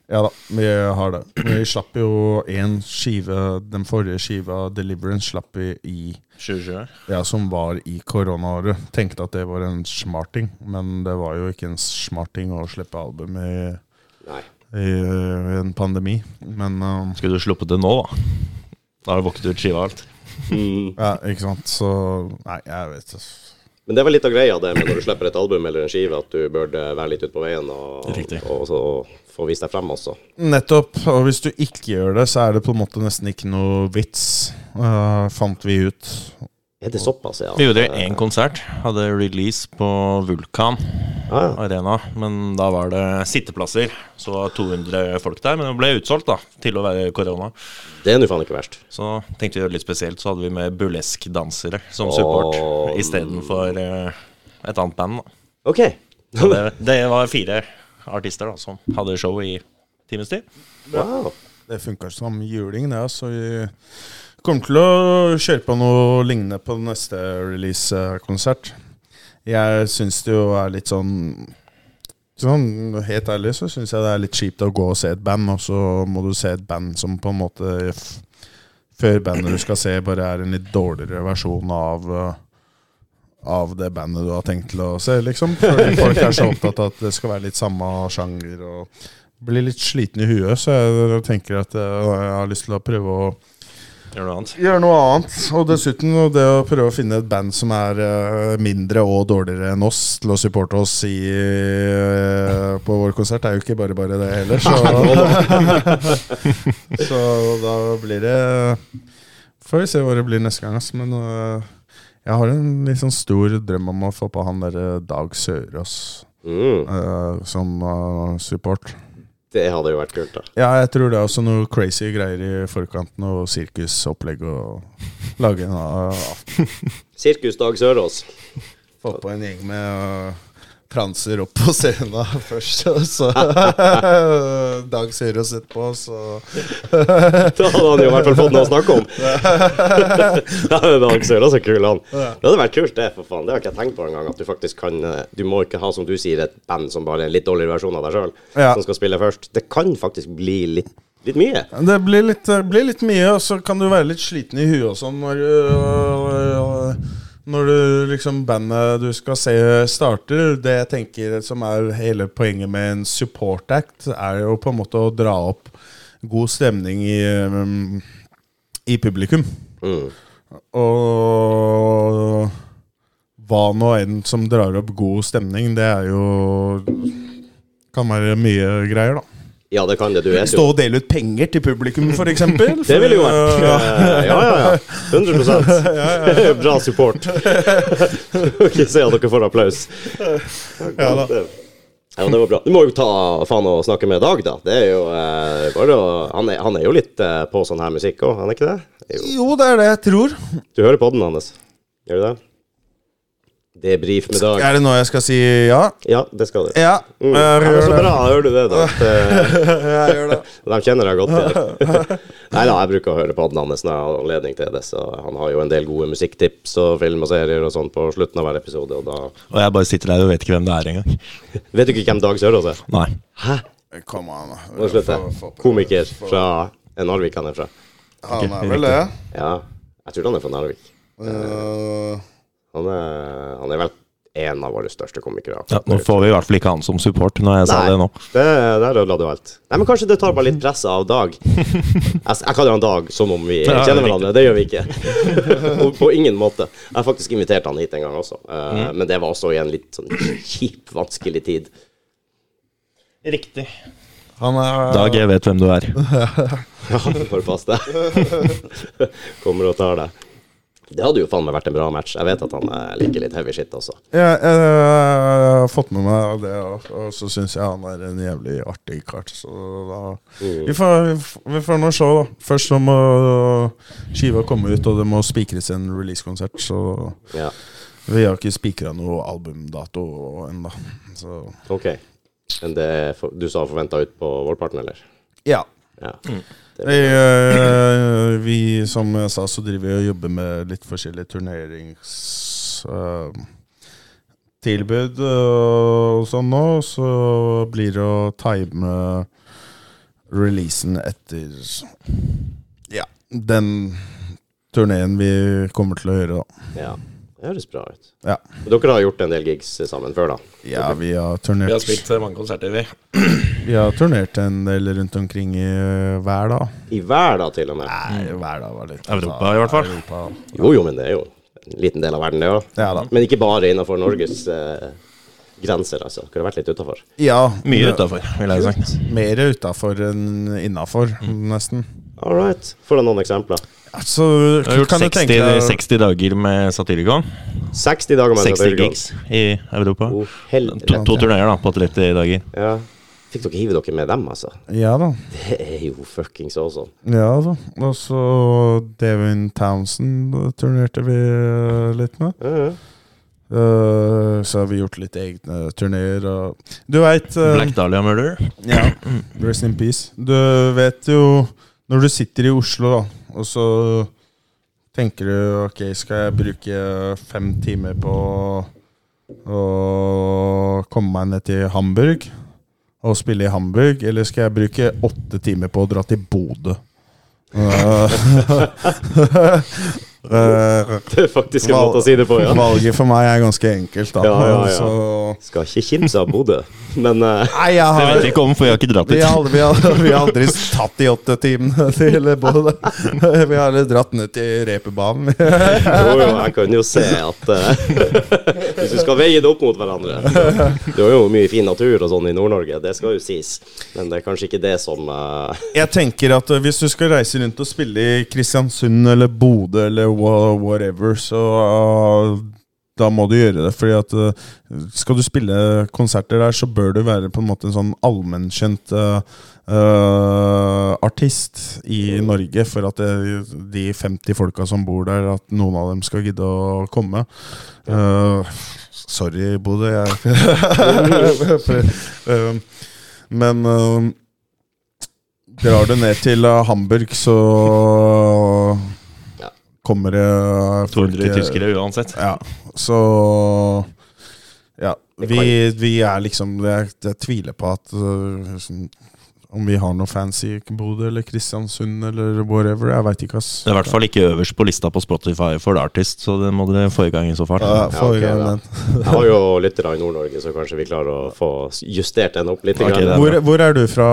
Ja da, vi har det. Vi slapp jo én skive, den forrige skiva, 'Deliverance', slapp vi i 2020. Ja, som var i koronaåret. Tenkte at det var en smarting, men det var jo ikke en smarting å slippe album i, i, i en pandemi. Men uh, Skulle du sluppet det nå, da? Da har du våknet ut skiva og alt. Ja, ikke sant. Så Nei, jeg vet ikke. Men det var litt av greia det med når du slipper et album eller en skive, at du burde være litt ute på veien og, og, og, og få vist deg frem også. Nettopp. Og hvis du ikke gjør det, så er det på en måte nesten ikke noe vits, uh, fant vi ut. Er det såpass, ja? Vi gjorde én konsert. Hadde release på Vulkan Ja, ja. Arena. Men da var det sitteplasser. Så var 200 folk der. Men det ble utsolgt, da, til å være korona. Det er nå faen ikke verst. Så tenkte vi å gjøre det litt spesielt. Så hadde vi med burlesk-dansere som support Åh. istedenfor uh, et annet band. da OK. Det, det var fire artister da som hadde show i timens tid. Wow. Det funka som juling, det. Så vi kommer til å kjøre på noe lignende på neste release-konsert. Jeg syns det jo er litt sånn Sånn Helt ærlig så syns jeg det er litt kjipt å gå og se et band, og så må du se et band som på en måte Før bandet du skal se, bare er en litt dårligere versjon av av det bandet du har tenkt til å se, liksom. Fordi folk er så opptatt av at det skal være litt samme sjanger og blir litt sliten i huet, så jeg tenker at eh, jeg har lyst til å prøve å Gjør noe annet. Gjør noe annet. Og dessuten det å prøve å finne et band som er eh, mindre og dårligere enn oss, til å supporte oss i, eh, på vår konsert, er jo ikke bare bare det heller. Så, så da blir det Får vi se hva det blir neste gang. Altså. Men eh, jeg har en litt sånn stor drøm om å få på han derre Dag Sørås Mm, som support. Det hadde jo vært kult, da. Ja, jeg tror det er også noe crazy greier i forkant. Noe sirkusopplegg og lage en uh, aften. Sirkus Sørås. Få på en gjeng med transer opp på scenen først, så Dag Sørås etterpå, så Da hadde han jo i hvert fall fått noe å snakke om. ja, Dag Sørås er kul, han. Det hadde vært kult, det, for faen. Det har ikke jeg tenkt på engang. At du faktisk kan eh, Du må ikke ha, som du sier, et band som bare er en litt dårligere versjon av deg sjøl, Ja. som skal spille først. Det kan faktisk bli litt, litt mye. Det blir litt, blir litt mye, og så kan du være litt sliten i huet og sånn når uh, når du liksom bandet du skal se starter, det jeg tenker som er hele poenget med en support act, er jo på en måte å dra opp god stemning i, um, i publikum. Mm. Og hva nå enn som drar opp god stemning, det er jo Kan være mye greier, da. Ja, det kan det. Du vet Stå og dele ut penger til publikum, f.eks. Det ville jo vært ja. Ja, ja, ja. 100 Bra support. Ikke se at dere får applaus. Ja da. Ja, det var bra. Du må jo ta faen og snakke med Dag, da. Det er jo eh, bare å han er, han er jo litt eh, på sånn her musikk òg, han er ikke det? Jo. Jo, det er det jeg tror. Du hører podden hans? Gjør du det? Debrif med Dag. Er det nå jeg skal si ja? Ja, det skal du. Ja. Mm. jeg Ja, men så bra, hører du det, da. At, eh, Jeg gjør det. De kjenner deg godt. Nei da, jeg bruker å høre på hans når jeg har anledning til det. Så han har jo en del gode musikktips og film og serier og sånn på slutten av hver episode. Og da Og jeg bare sitter der og vet ikke hvem det er engang. Vet du ikke hvem Dag Sørås er? Nei. Hæ? Kom an, da. Komiker fra en Narvik han er fra. Han er vel det. Ja, jeg tror han er fra Narvik. Eh, Han er, han er vel en av våre største komikere. Ja, nå får vi i hvert fall ikke han som support, når jeg sa det nå. det, der ødela du alt. Nei, men Kanskje det tar bare litt presset av Dag. Jeg, jeg kaller han Dag som om vi Ja, kjenner hverandre. Det gjør vi ikke. på, på ingen måte. Jeg har faktisk invitert han hit en gang også, uh, Mm. men det var også i en litt sånn kjip, vanskelig tid. Riktig. han er Dag, jeg vet hvem du er. Ja, bare pass deg. Kommer og tar deg. Det hadde jo faen meg vært en bra match. Jeg vet at han eh, liker litt heavy shit også. Jeg, jeg, jeg har fått med meg det, og, og så syns jeg han er en jævlig artig kart. Så da Mm. vi, får, vi får- nå se, da. Først så må skiva komme ut, og det må spikres en releasekonsert. Så Ja, vi har ikke spikra noe albumdato ennå. Så ok. Men det er for, du sa forventa ut på vårparten, eller? ja. Ja. Vi, uh, vi, som jeg sa, så driver vi og jobber med litt forskjellige turneringstilbud og sånn nå. Så blir det å time releasen etter ja, den turneen vi kommer til å gjøre, da. ja. Det høres bra ut. Ja, Dere har gjort en del gigs sammen før, da? ja vi har turnert Vi har spilt mange konserter, vi. Vi har turnert en del rundt omkring i eh, hver dag. I hver, dag, til og med? Nei, hver dag var litt Europa, i hvert fall. Europa. Jo, jo, men det er jo en liten del av verden, det òg. Ja da. Men ikke bare innenfor Norges eh, grenser, altså. Kunne vært litt utafor. Ja, Mye utafor, vil jeg sagt. Mer utafor enn innafor, nesten. All right. Får du noen eksempler? Altså, Jeg har gjort kan 60, tenke deg 60 dager med Satirikon. 60 dager med 60 gigs i Europa. Oh, To, to turneer da, på 30 dager. Ja. Fikk dere hive dere med dem, altså? Ja da. Det er jo fuckings awesome. Ja da. Og så Devin Townsend turnerte vi eh, litt med. Ja, ja. Uh, så har vi gjort litt egne turneer og Du veit Black Dahlia Murder. Ja. Rest in peace. Du vet jo Når du sitter i Oslo, da, og så tenker du Ok, skal jeg bruke fem timer på å komme meg ned til Hamburg og spille i Hamburg, eller skal jeg bruke åtte timer på å dra til Bodø? Det er faktisk en måte å si det på, ja. Valget for meg er ganske enkelt, da. Ja, ja, ja. Så Skal ikke kimse av Bodø, men uh, Nei, jeg Det vet jeg ikke om, for jeg har ikke dratt vi har, vi, har, vi har aldri tatt de åtte timene til Bodø. Vi har aldri dratt ned til reperbanen. jo, jo, jeg kan jo se at uh, Hvis du skal veie det opp mot hverandre Du har jo mye fin natur og sånn i Nord-Norge, det skal jo sies. Men det er kanskje ikke det som uh, Jeg tenker at hvis du skal reise rundt og spille i Kristiansund eller Bodø eller whatever, så uh, da må du gjøre det. Fordi at uh, skal du spille konserter der, så bør du være på en måte en sånn allmennkjent uh, uh, artist i Norge for at det, de 50 folka som bor der, at noen av dem skal gidde å komme. Sorry, Bodø. Jeg Men Drar du ned til Hamburg, så kommer det uh, 200 tyskere uansett. Ja, så Ja. Vi, vi er liksom Jeg, jeg tviler på at uh, sånn, om vi har noe fans i Bodø eller Kristiansund eller whatever. Jeg veit ikke, ass. Det er i hvert fall ikke øverst på lista på Spotify for Artist, så det må dere få i gang i så fall. Ja, Ja, okay. Jeg har jo lyttere i Nord-Norge, så kanskje vi klarer å få justert den opp litt. Okay, grann. Hvor, hvor er du fra?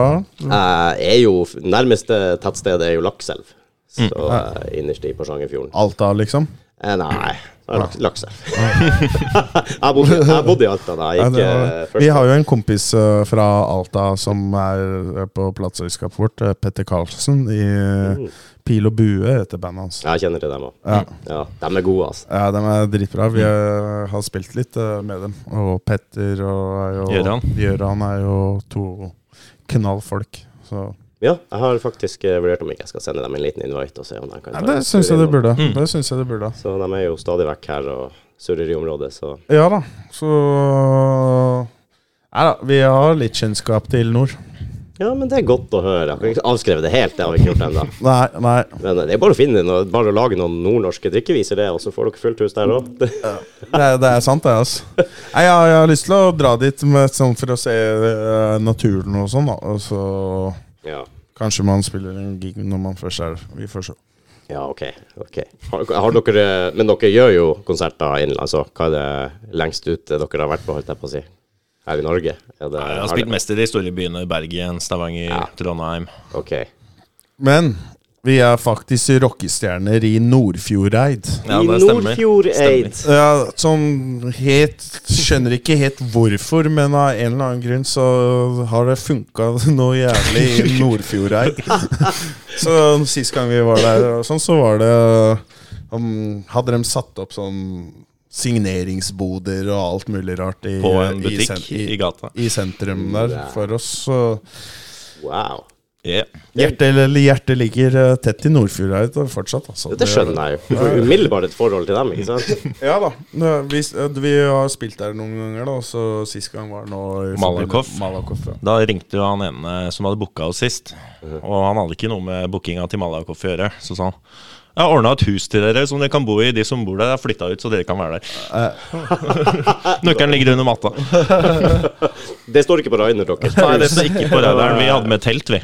Jeg er jo Nærmeste tettsted er jo Lakselv. Så Mm. eh, innerst i Porsangerfjorden. Alta, liksom? Eh, nei, er Laks jeg, bodde, jeg bodde i Alta da jeg gikk eh, først. vi har jo en kompis uh, fra Alta som er uh, på plateselskapet vårt, Petter Karlsen. I uh, Pil og bue heter bandet hans. Jeg kjenner til dem òg. Ja. Ja, de er gode, altså. Ja, de er dritbra. Vi er, har spilt litt med dem. Og Petter og. Gjøran er jo to knallfolk. Så Ja, jeg har faktisk eh, vurdert om ikke jeg skal sende dem en liten invite og se om de kan ja, ta Det en syns jeg det burde. Mm. Det synes jeg det burde. Så de er jo stadig vekk her og surrer i området, så Ja da, så Nei da, vi har litt kjennskap til nord. Ja, men det er godt å høre. Jeg har ikke avskrevet det helt, det har vi ikke gjort ennå. Nei, nei. Men eh, det er bare å finne noe, bare å lage noen nordnorske drikkeviser, det, og så får dere fullt hus der òg. Det det er sant, det. altså Nei, jeg, jeg har lyst til å dra dit med, sånn for å se uh, naturen og sånn. da Og så Ja. kanskje man spiller en gig når man først er. Vi får se. Ja, ok. okay. Har, har dere, men dere gjør jo konserter innenlands, altså. Hva er det lengst ute dere har vært på, holdt jeg på å si? Her i Norge? Er det, Jeg har har spilt det- mest i de store byene. Bergen, Stavanger, Ja. Trondheim. Ok. Men vi er faktisk rockestjerner i Nordfjordeid. Ja, I. Nordfjordeid. Ja, sånn helt Skjønner ikke helt hvorfor, men av en eller annen grunn så har det funka noe jævlig i Nordfjordeid. så sist gang vi var der, sånn, så var det um, Hadde de satt opp sånn signeringsboder og alt mulig rart i, På en butikk i, i, i gata. i sentrum der for oss. Så Wow. Yeah. hjertet, eller hjertet ligger eh, tett i Nordfjord her fortsatt. Altså. Det skjønner jeg jo. Du får umiddelbart et forhold til dem, ikke sant? Ja da. Vi, vi har spilt der noen ganger, da. Så sist gang var det nå Malakoff. Malakoff ja. Da ringte jo han ene som hadde booka oss sist. Og han hadde ikke noe med bookinga til Malakoff å gjøre. Så sa han jeg har ordna et hus til dere som dere kan bo i. De som bor der, er flytta ut, så dere kan være der. Nøkkelen ligger under matta. Det står ikke på raidene deres. Nei, det står ikke på radaren. Vi hadde med telt, vi.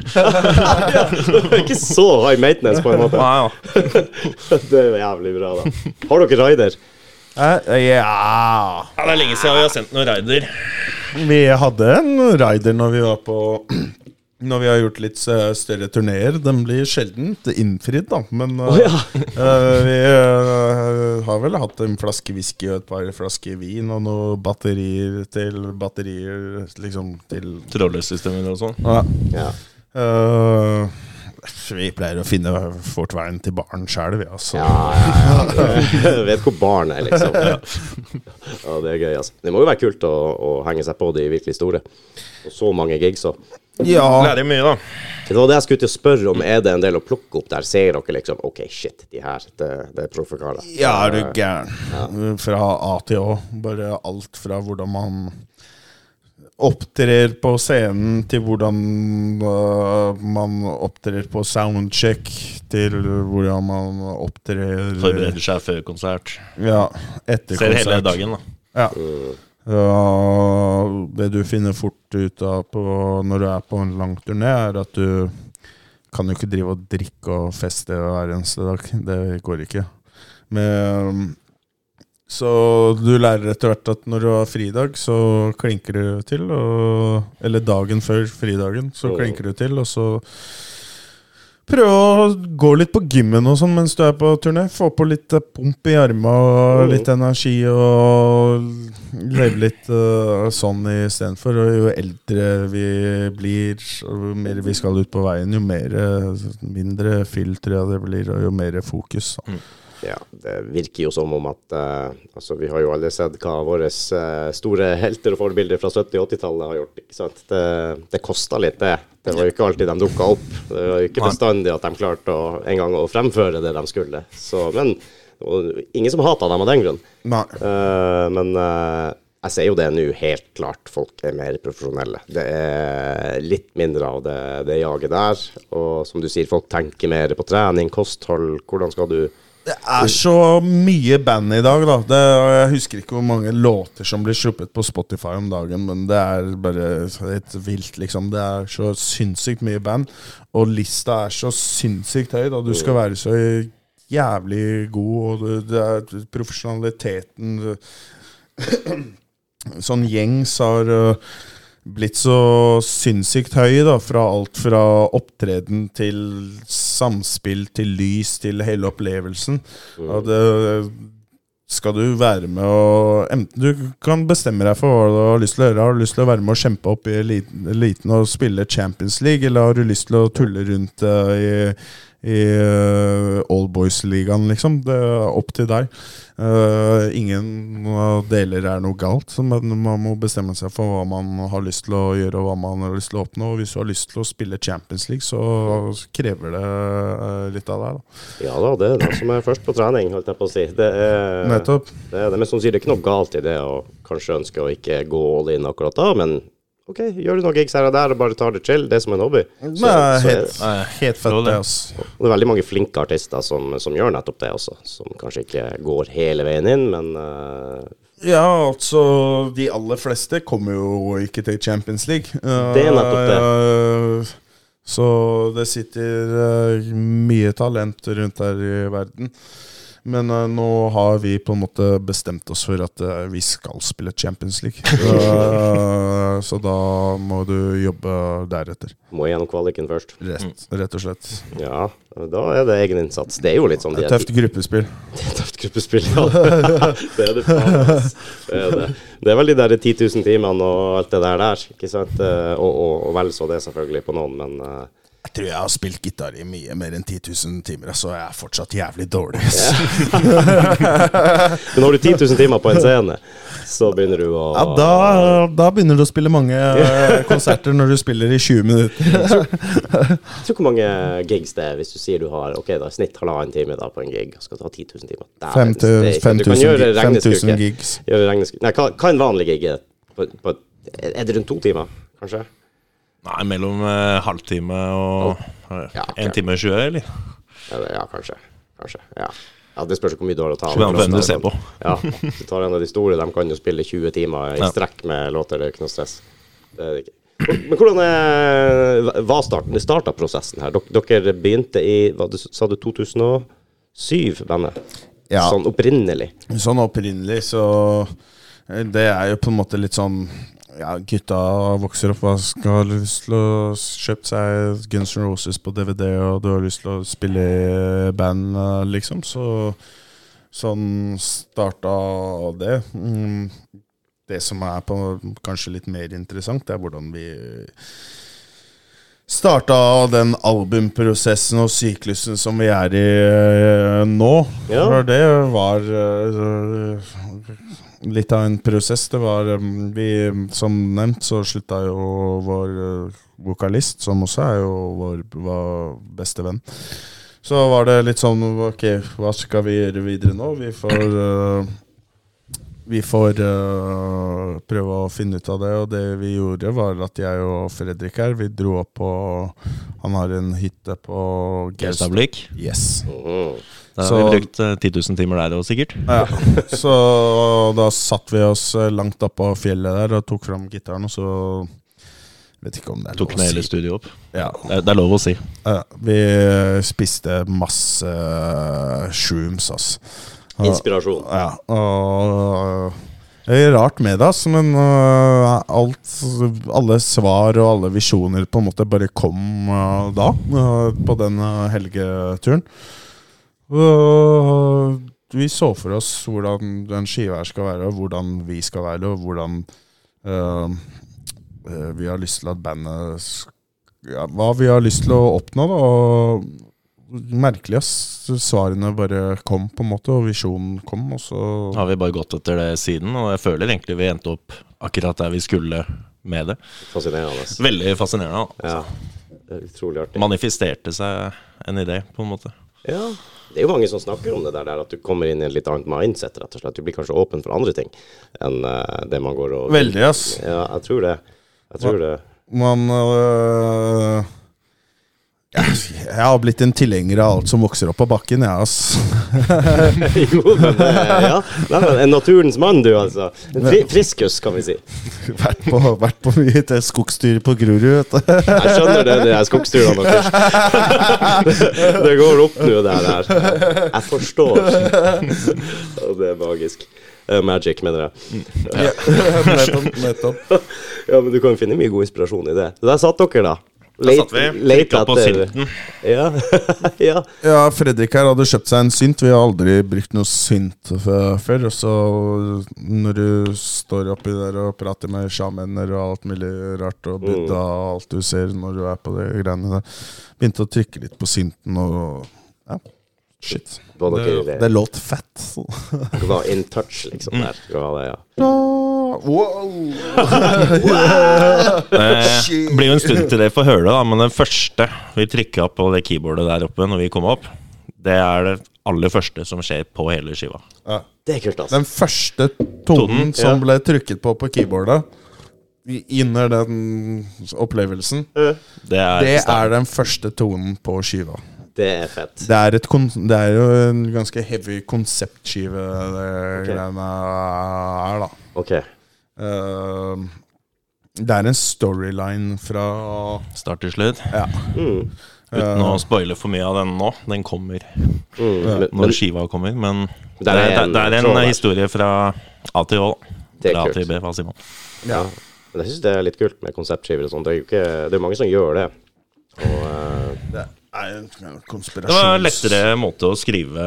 Ikke så high maintenance, på en måte. Nei, ja. Det er jævlig bra, da. Har dere raider? Eh, ja ja, Det er lenge siden vi har sendt noen raider. Vi hadde en rider når vi var på Når vi har gjort litt eh, større turneer. Den blir sjelden innfridd, da. Men oh, ja. uh, vi uh, har vel hatt en flaske whisky og et par flasker vin og noen batterier til batterier liksom til Trådløssystemer og sånn. ja. Ja. Uh, vi pleier å finne fort veien til baren sjæl, vi, altså. Ja, ja, ja. Jeg vet hvor barn er, liksom. Ja, det er gøy, altså. Det må jo være kult å, å henge seg på de virkelig store. Og så mange gigs òg. Ja. Lærer mye, da. Det var det jeg skulle til å spørre om. Er det en del å plukke opp der? Ser dere liksom OK, shit, de her, det, det er proffe karer. Ja, er du gæren. Fra A til Å. Bare alt fra hvordan man opptrer på scenen, til hvordan uh, man opptrer på soundcheck, til hvordan man opptrer Forbereder seg før konsert. Ja, etter Ser hele dagen, da. Ja. Ja, det du finner fort ut av på, når du er på en lang turné, er at du kan jo ikke drive og drikke og feste hver eneste dag. Det går ikke. um, Så du lærer etter hvert at når du har fridag, så klinker du til. Og, eller dagen før fridagen, så klinker du til, og så Prøve å gå litt på gymmen og sånn mens du er på turné. Få på litt eh, pump i arma og Mm. litt energi og leve litt uh, sånn istedenfor. Og jo eldre vi blir, og jo mer vi skal ut på veien, jo mer, eh, mindre fyll tror jeg det blir, og jo mer fokus. da. Ja, det virker jo som om at uh, Altså, vi har jo alle sett hva våre eh, store helter og forbilder fra 70- og 80-tallet har gjort. ikke sant? Det, det kosta litt, det. Det var jo ikke alltid de dukka opp. Det var jo ikke bestandig at de klarte å, en gang å fremføre det de skulle. Så, men ingen som hata dem av den grunn. Eh, men uh, jeg ser jo det nå helt klart. Folk er mer profesjonelle. Det er litt mindre av det, det jaget der. Og som du sier, folk tenker mer på trening, kosthold. Hvordan skal du Det er så mye band i dag, da. Det, jeg husker ikke hvor mange låter som blir sluppet på Spotify om dagen, men det er bare helt vilt, liksom. Det er så sinnssykt mye band, og lista er så sinnssykt høy, da. Du skal være så jævlig god, og det, det er profesjonaliteten Sånn gjengs har øh, blitt så sinnssykt høy, da, fra alt fra opptreden til samspill til lys til hele opplevelsen. Og det skal du være med og Enten du kan bestemme deg for hva du har lyst til å gjøre. Har du lyst til å være med og kjempe opp i eliten eliten og spille Champions League, eller har du lyst til å tulle rundt uh, i, i uh, Boys Ligaen liksom? Det er opp til deg. Uh, ingen deler er noe galt, men man må bestemme seg for hva man har lyst til å gjøre, og hva man har lyst til å oppnå. Og hvis du har lyst til å spille Champions League, så krever det uh, litt av deg. da. Ja da, det er det som er først på trening, holdt jeg på å si. Det er, Nettopp. det er det. Men som sier, det er ikke noe galt i det å kanskje ønske å ikke gå all in akkurat da, men OK, gjør du noen gigs her og der og bare tar det chill, det er som en hobby. Så, er så helt, Nei, helt fett, det. altså. Og det er veldig mange flinke artister som, som gjør nettopp det også, som kanskje ikke går hele veien inn, men uh, Ja, altså De aller fleste kommer jo ikke til Champions League. Det er nettopp det. Uh, så det sitter eh, mye talent rundt her i verden. Men uh, nå har vi på en måte bestemt oss for at uh, vi skal spille Champions League. uh, så da må du jobbe deretter. må gjennom kvaliken først. Rett, rett og slett. Ja, da er det egeninnsats. Det er jo litt sånn Det er tøft gruppespill. Det er tøft gruppespill, ja. det er det faen. Det er det. Det er vel de der 10 000 timene og alt det der der, ikke sant? Og, og, og vel så det selvfølgelig på noen, men Jeg tror jeg har spilt gitar i mye mer enn 10 000 timer, så jeg er fortsatt jævlig dårlig. ass. Men har du 10 000 timer på en scene, så begynner du å Ja, da, da begynner du å spille mange eh, konserter når du spiller i 20 minutter. Jeg tror hvor mange gigs det er hvis du sier du har Ok, da snitt halvannen time da på en gig, og skal du ha 10 000 timer. Dæven, det er ikke- du kan 5000 gjøre gig- 5000 regnestykke. gigs. Gjøre regnestykke. Nei, hva, hva er en vanlig gig? På, på, er det rundt to timer, kanskje? Nei, mellom eh, halvtime og eh, Ja, ok. en time og 20, eller? Ja, det- ja kanskje. Kanskje. Ja. ja, det spørs jo hvor mye du har å ta av. Kommer an på hvem du ser på. Ja, du tar en av de store, de kan jo spille 20 timer i Ja. strekk med låter, det er ikke noe stress. Det er det ikke. Men hvordan er, var starten? Det starta prosessen her. Dere, dere begynte i hva du, sa du 2007, bandet? Ja. Sånn opprinnelig. Sånn opprinnelig, så eh, Det er jo på en måte litt sånn ja, Gutta vokser opp og skal ha lyst til å kjøpe seg Guns N' Roses på DVD, og du har lyst til å spille i band, eh, liksom. Så sånn starta det. Mm, Det som er på kanskje litt mer interessant, det er hvordan vi starta den albumprosessen og syklusen som vi er i eh, nå. Ja. For det var eh, litt av en prosess. Det var eh, vi, Som nevnt så slutta jo vår eh, vokalist, som også er jo vår, vår beste venn. Så var det litt sånn Ok, hva skal vi gjøre videre nå? Vi får uh, vi får uh, prøve å finne ut av det, og det vi gjorde, var at jeg og Fredrik her, vi dro opp på Han har en hytte på Gaustab. Gaustablikk. Yes. Mhm. Da har Så- vi brukt eh, 10 000 timer der òg, sikkert. Ja. Så da satt vi oss eh, langt oppå fjellet der og tok fram gitaren, og så Vet ikke om det er Tok lov å ned hele si. studioet opp. Ja. Det det er lov å si. Ja, vi spiste masse shrooms, ass. Inspirasjon. Ja, og det er rart med det, altså, men alt, alle svar og alle visjoner på en måte bare kom da, på den helgeturen. Og vi så for oss hvordan den skiva her skal være, og hvordan vi skal være, og hvordan øh, vi har lyst til at bandet ja, Hva vi har lyst til å oppnå, da. Og merkelig, ass. Svarene bare kom, på en måte, og visjonen kom, og så Har vi bare gått etter det siden, og jeg føler egentlig vi endte opp akkurat der vi skulle med det. Fascinerende. Veldig fascinerende. da. Ja. Utrolig artig. Manifesterte seg en idé, på en måte. Ja. Det er jo mange som snakker om det der, at du kommer inn i et litt annet mindset, rett og slett. Du blir kanskje åpen for andre ting enn eh, det man går og Veldig, ass. Ja, jeg tror det. Jeg tror det. Man øh, Jeg har blitt en tilhenger av alt som vokser opp på bakken, jeg, ass. jo, men eh, ja. Nei, men en naturens mann, du, altså. En fri friskus, kan vi si. vært, på, vært på mye til skogstur på Grorud, vet du. Jeg skjønner det, de skogsturene deres. det går opp nå, det her. Jeg forstår. Det er magisk. Magic, mener jeg. Ja. nettopp. Ja, men du kan finne mye god inspirasjon i det. Så der satt dere, da. Der satt vi. Trykka på synten. Ja. ja. Ja, Fredrik her hadde kjøpt seg en synt. Vi har aldri brukt noe synt før. Og så når du står oppi der og prater med sjamener og alt mulig rart, og buddha og alt du ser når du er på de greiene der, begynte å trykke litt på synten og Ja, shit. Det, Det, det låt fett. Du var in touch, liksom, der. Det var det, ja. Wow. Det blir jo en stund til det får høre, da, men den første vi trykka på det keyboardet der oppe når vi kom opp, det er det aller første som skjer på hele skiva. Ja. Det er kult, altså. Den første tonen Tonen, som ja. ble trykket på på keyboardet, i- under den opplevelsen, Det er, det er den første tonen på skiva. Det er fett. Det er, et det er jo en ganske heavy konseptskive, det okay. greiene er, da. Ok. Eh, det er en storyline fra start til slutt. Ja. Mm. Uten å spoile for mye av den nå. Den kommer Mm. Når men skiva kommer. Men det er er, en det er en historie fra A til Å. Fra A til B, hva sier man. ja. Men jeg syns det er litt kult med konseptskiver og sånt. Det er jo ikke Det er mange som gjør det. Og uh, Det er Det var en lettere måte å skrive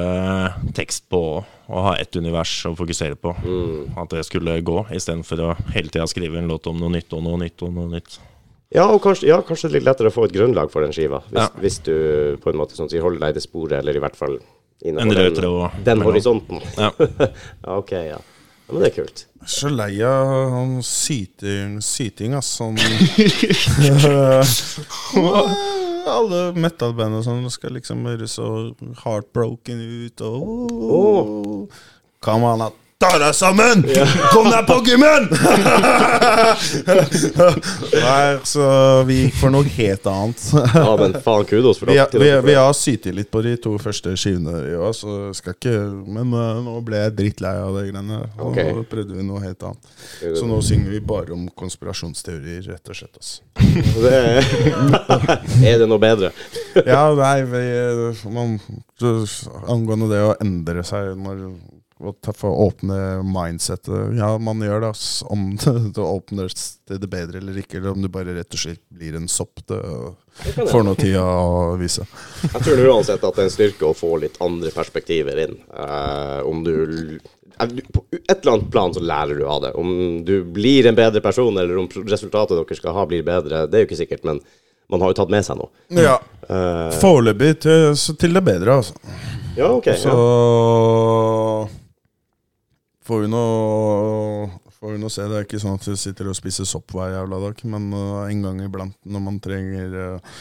tekst på og ha ett univers å fokusere på. mm. At det skulle gå, istedenfor å hele tida skrive en låt om noe nytt og noe nytt og noe nytt. Ja, og kanskje, ja, kanskje det er litt lettere å få et grunnlag for den skiva. Hvis, Ja. hvis du på en måte sånn, holder deg til sporet, eller i hvert fall En innenfor rød den, den horisonten. Ja. ja, ok, ja. ja. Men det er kult. Så lei av han syting, syting ass. Sånn Alle metal-band og sånn skal liksom høres så heartbroken ut og oh. Come on, da. Ta deg sammen! Kom deg på gymmen! Nei, så vi gikk for noe helt annet. Ja, men faen, kudos for Vi, vi, vi det. har sytet litt på de to første skivene i år, så skal ikke Men uh, nå ble jeg drittlei av de greiene. Og okay. nå prøvde vi noe helt annet. Så nå synger vi bare om konspirasjonsteorier, rett og slett. Altså. Det er, er det noe bedre? Ja, nei, vi, man, Angående det å endre seg når å åpne mindsettet Ja, man gjør det. ass. Om det, det åpner til det bedre eller ikke, eller om du bare rett og slett blir en sopp. Det Det kan får nå tida å vise. Jeg tror uansett at det er en styrke å få litt andre perspektiver inn. Uh, om du eh, På et eller annet plan så lærer du av det. Om du blir en bedre person, eller om resultatet dere skal ha, blir bedre, det er jo ikke sikkert, men man har jo tatt med seg noe. Ja, Uh, Foreløpig til, til det bedre, altså. ja, ok. Så Ja. Får vi noe, Får vi noe se. Det er ikke sånn at vi sitter og spiser sopp hver jævla dag, men uh, en gang iblant når man trenger uh,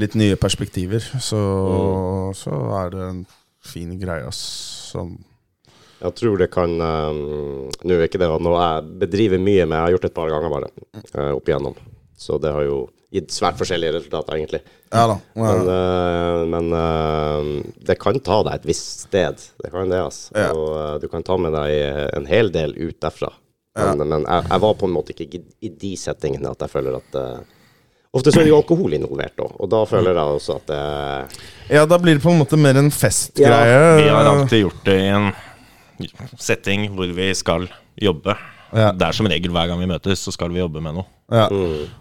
litt nye perspektiver, så, så er det en fin greie, ass. Sånn. Jeg tror det kan um, Nå er ikke det noe jeg bedriver mye med, jeg har gjort det et par ganger bare, uh, opp igjennom. Så det har jo gitt svært forskjellige resultater, egentlig. Ja da. Men, Ja. eh, men uh, det kan ta deg et visst sted. Det kan det, altså. Ja. Og uh, du kan ta med deg en hel del ut derfra. Men, men jeg, jeg var på en måte ikke i, de settingene at jeg føler at Ofte så er det jo alkohol involvert òg, og da føler jeg også at det ja, da blir det på en måte mer en festgreie. Vi har alltid gjort det i en setting hvor vi skal jobbe. Ja. Det er som regel hver gang vi møtes, så skal vi jobbe med noe. Ja.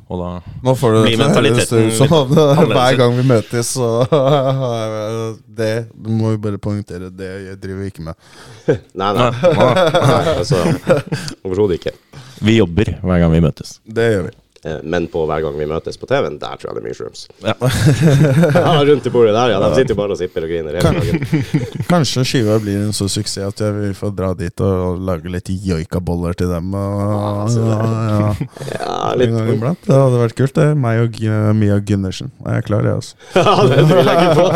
Og da Nå får du Blir det til å høres mentaliteten ut som om det- hver gang vi møtes, så Det du må vi bare poengtere. Det jeg driver ikke med. Nei, nei. nei altså, Overhodet ikke. Vi jobber hver gang vi møtes. Det gjør vi. Eh, Men på hver gang vi møtes på TV-en, der tror jeg det er mye shrooms. Ja. Ja, rundt i bordet der, ja. De sitter jo bare og sipper og griner hele dagen. Kanskje skiva blir en så suksess at jeg vil få dra dit og lage litt joikaboller til dem. Og, ja, ja. Litt gang iblant. Det hadde vært kult, det. Meg og Mia Gundersen. Jeg er klar, jeg, altså. Ja, det vil jeg ikke på.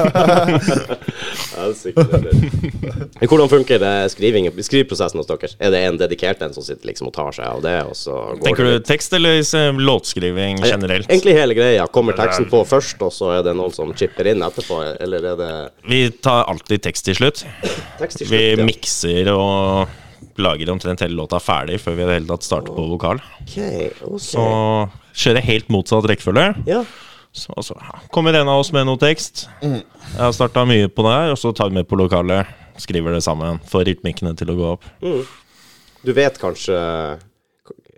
Men Hvordan funker det skriving, skrivprosessen hos dere? Er det en dedikert en som sitter liksom og tar seg av det, og så går Tenker det du tekst eller eh, låtskriving generelt? Egentlig hele greia. Kommer teksten på først, og så er det noen som chipper inn etterpå? Eller er det Vi tar alltid tekst til slutt. tekst til Vi slutt? ja? mikser og lager omtrent hele låta ferdig før vi i det hele tatt starter på vokal. Ok, okay. Så kjører helt motsatt rekkefølge. Ja. Så, så kommer en av oss med noe tekst. Mm. Jeg har starta mye på det her, og så tar vi med på lokalet. Skriver det sammen. Får rytmikkene til å gå opp. Du vet kanskje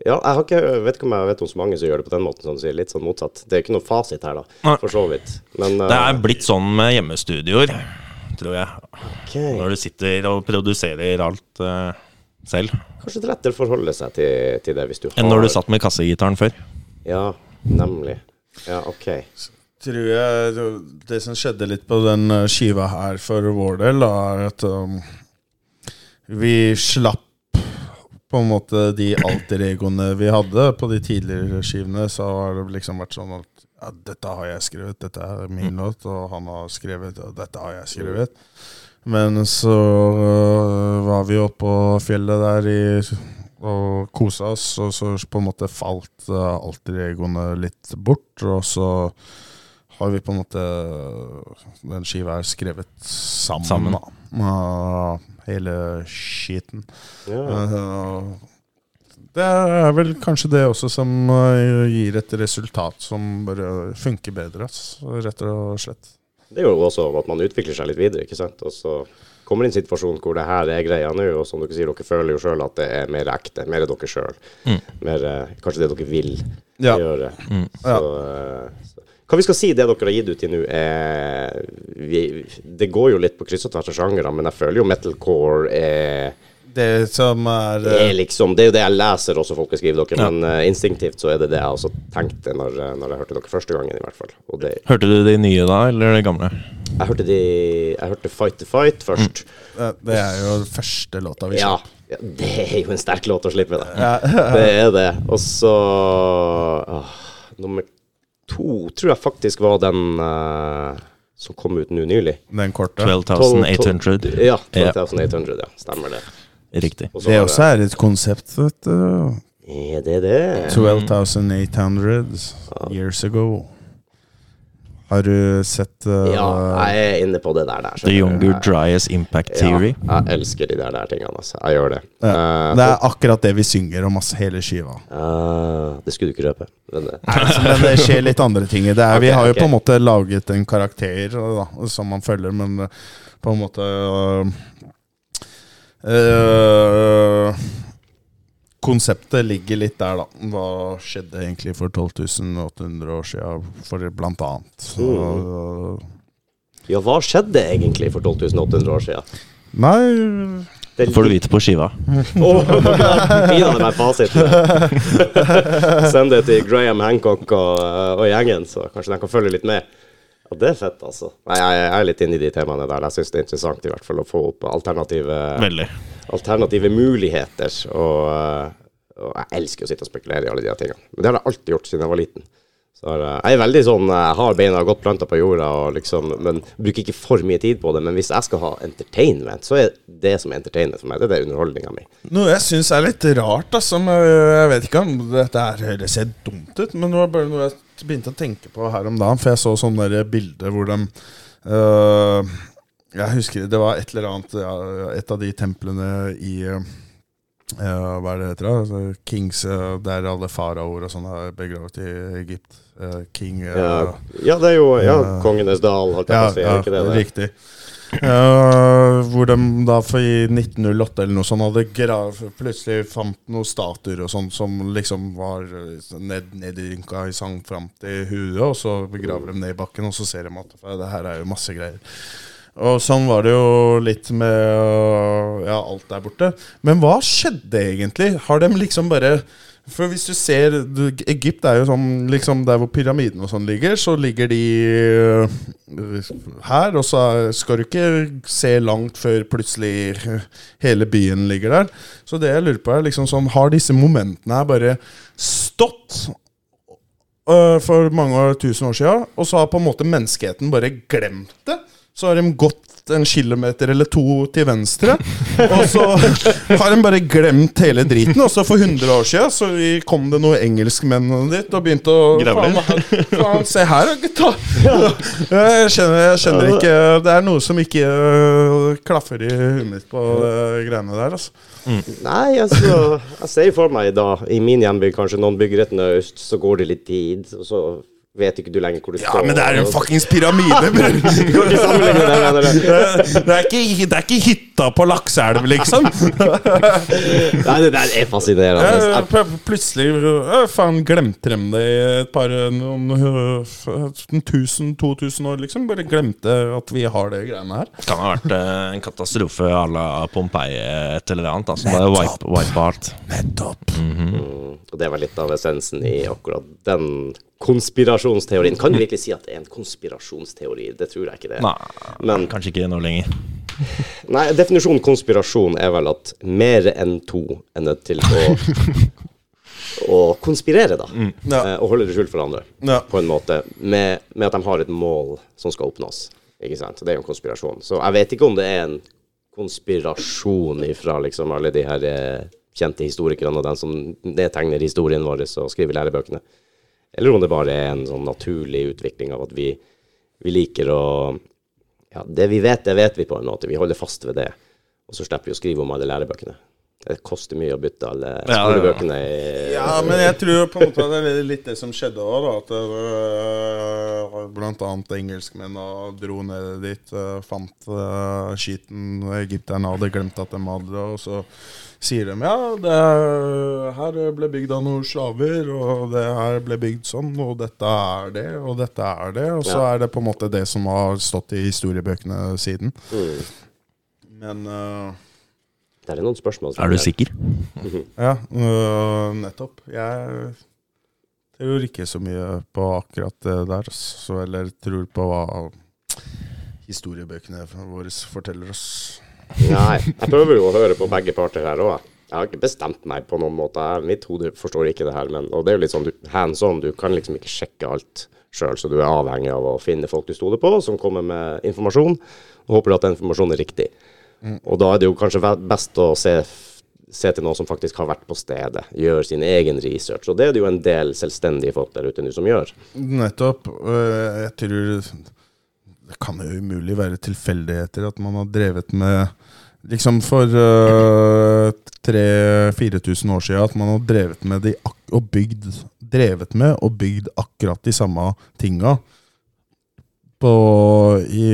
Ja, jeg har ikke, vet ikke om jeg vet om så mange som gjør det på den måten, som sier. Litt sånn motsatt. Det er ikke noe fasit her, da. Nei. For så vidt. Men Det eh, er blitt sånn med hjemmestudioer, tror jeg. Okay. Når du sitter og produserer alt uh, selv. Kanskje det er lettere å forholde seg til, til det hvis du har Enn når du satt med kassegitaren før. Ja, nemlig. Ja, ok. Tror jeg Det som skjedde litt på den eh, skiva her for vår del, da, er at um, vi slapp på en måte de alter-egoene vi hadde på de tidligere skivene. Så har det liksom vært sånn at ja, dette har jeg skrevet, dette er min låt, og han har skrevet, og dette har jeg skrevet. Men så uh, var vi oppe på fjellet der i, og kosa oss, og så på en måte falt uh, alter-egoene litt bort. Og så har vi på en måte Den skiva er skrevet sammen, Sammen. da. Uh, hele skiten. Ja. Uh, det er vel kanskje det også som uh, gir et resultat som bare funker bedre, rett og slett. Det er jo også at man utvikler seg litt videre, ikke sant. Og så kommer det en situasjon hvor det her er greia nå, og som dere sier, dere føler jo sjøl at det er mer ekte. Mer dere sjøl. Mer eh, kanskje det dere vil Ja. gjøre. Mm. Så, ja. så. Hva vi skal si det dere har gitt ut i nå, er vi, Det går jo litt på kryss og tvers av sjangere, men jeg føler jo metalcore er Det som er det er liksom, det er jo det jeg leser også folk skriver dere, Ja. men uh, instinktivt så er det det jeg også tenkte når, eh, når jeg hørte dere første gangen, i hvert fall. Og det, Hørte du de nye da, eller de gamle? jeg hørte de Jeg hørte Fight the Fight først. Mm. Det er jo den første låta vi Ja, slapp. ja, det er jo en sterk låt å slippe, det. Det er det. Og så åh, Nummer to tror jeg faktisk var den uh, som kom ut nå nylig. Den korte. 12,800. Ja, Ja. 12,800, ja. Stemmer det. Riktig. Også Det er også er et konsept, vet du. Er det det? 12,800 years ago. Har du sett uh, Ja, jeg er inne på det der. der The Younger Dryest Impact Impact Ja, jeg elsker de der, der tingene, altså. Jeg gjør det. ja. Uh, Det er akkurat det vi synger om, altså, hele skiva. Uh, det skulle du ikke røpe. Men, eh, Men det skjer litt andre ting. Det er, vi Ok, har jo på en måte laget en karakter da, som man følger, men på en måte uh, uh, Konseptet ligger litt der, da. Hva skjedde egentlig for 12.800 år siden, for blant annet. Så, ja, hva skjedde egentlig for 12.800 år siden? nei Det Får du vite på skiva. Pinadø meg fasiten. Send det til Graham Hancock og, og gjengen, så kanskje de kan følge litt med. Ja, det er fett, altså. Nei, jeg, jeg er litt inne i de temaene der. Jeg syns det er interessant i hvert fall å få opp alternative, Veldig. Alternative muligheter. Og, eh, og jeg elsker å sitte og spekulere i alle de tingene. Men det har jeg alltid gjort siden jeg var liten. Så jeg- er veldig sånn Jeg har beina godt planta på jorda, liksom, men bruker ikke for mye tid på det. Men hvis jeg skal ha entertainment, så er det som er entertainment for meg, det er det underholdninga mi. Noe jeg syns er litt rart, altså, jeg vet ikke om dette høres helt dumt ut, men det var bare noe jeg begynte å tenke på her om dagen, for jeg så sånne bilder hvor de øh, Jeg husker det var et eller annet Et av de templene i øh, hva er det heter? Altså, Kings, øh, der alle faraoer og sånn er begravet i Egypt. King Ja, ja, det er jo ja, Ja. Kongenes dal, holdt jeg ja, på å si. ja, ikke det det? riktig. Uh, hvor de da for i 1908 eller noe sånt hadde grav, plutselig fant noen statuer og sånn som liksom var eh, ned, nedrynka i sang fram til huet, og så begraver de ned i bakken, og så ser de at det her er jo masse greier. Og sånn var det jo litt med ja, alt der borte. Men hva skjedde egentlig? Har de liksom bare For hvis du ser du, Egypt er jo sånn liksom der hvor pyramiden og sånn ligger, så ligger de øh, her, og så skal du ikke se langt før plutselig hele byen ligger der. Så det jeg lurer på, er liksom sånn Har disse momentene her bare stått øh, for mange tusen år siden, og så har på en måte menneskeheten bare glemt det. Så har de gått en kilometer eller to til venstre, og så har de bare glemt hele driten. Og så for 100 år siden så kom det noen engelskmenn dit og begynte å faen, faen, Se her, gutta! Jeg skjønner, jeg skjønner ikke Det er noe som ikke øh, klaffer i huet mitt på de greiene der. Altså. Nei, altså Jeg ser for meg da, i min hjemby, kanskje noen bygger et naust, så går det litt tid, og så vet ikke du lenger hvor du Ja, men det er en fuckings pyramide, bror! Det. Det er ikke, det er ikke hytta på Lakseelv, liksom. Nei, det der er fascinerende. Ja, Plutselig eh, faen glemte de det i et par noen, eh, tusen, 2000 år, liksom. Bare glemte at vi har det greiene her. Kan ha vært eh, en katastrofe à la Pompeii et eller annet. Altså, bare wipe, wipe alt. Nettopp. Mm, Og det var litt av essensen i akkurat den konspirasjonsteorien. Kan du virkelig si at det er en konspirasjonsteori? Det tror jeg ikke det er. Nei, Men kanskje ikke nå lenger. Nei, definisjonen konspirasjon er vel at mer enn to er nødt til å å konspirere, da. Ja. Eh, og holde det skjult for andre, Ja. på en måte. Med, med at de har et mål som skal oppnås. Ikke sant? Det er jo en konspirasjon. Så jeg vet ikke om det er en konspirasjon ifra liksom alle de her eh, kjente historikerne og den som nedtegner historien vår og skriver lærebøkene. Eller om det bare er en sånn naturlig utvikling av at vi, vi liker å Ja, det vi vet, det vet vi på en måte. Vi holder fast ved det. Og så slipper vi å skrive om alle lærebøkene. Det koster mye å bytte alle Ja, ja, ja. skolebøkene i Ja, men jeg tror på en måte at det er litt det som skjedde òg, da. At øh, blant annet engelskmennene dro ned dit, øh, fant øh, skiten egypterne hadde glemt at de hadde det, og så sier de ja, det er, her ble bygd av noen slaver, og det her ble bygd sånn, og dette er det, og dette er det, og så Ja. er det på en måte det som har stått i historiebøkene siden. mm. Men øh, Det er noen spørsmål. Er du sikker? Ja, øh, nettopp. Jeg tror ikke så mye på akkurat det der, så, eller tror på hva historiebøkene våre forteller oss. Nei, jeg prøver jo å høre på begge parter her òg. Jeg har ikke bestemt meg på noen måte. Jeg- Mitt hode forstår ikke det her, men Og det er jo litt sånn hands on. Du kan liksom ikke sjekke alt sjøl, så du er avhengig av å finne folk du stoler på, som kommer med informasjon, og håper at den informasjonen er riktig. Og da er det jo kanskje best å se, se til noen som faktisk har vært på stedet, gjør sin egen research. Og det er det jo en del selvstendige folk der ute nå som gjør. Nettopp. øh, Jeg tror Det kan jo umulig være tilfeldigheter at man har drevet med Liksom for uh, 3000-4000 år siden at man har drevet med de og bygd Drevet med og bygd akkurat de samme tinga på, i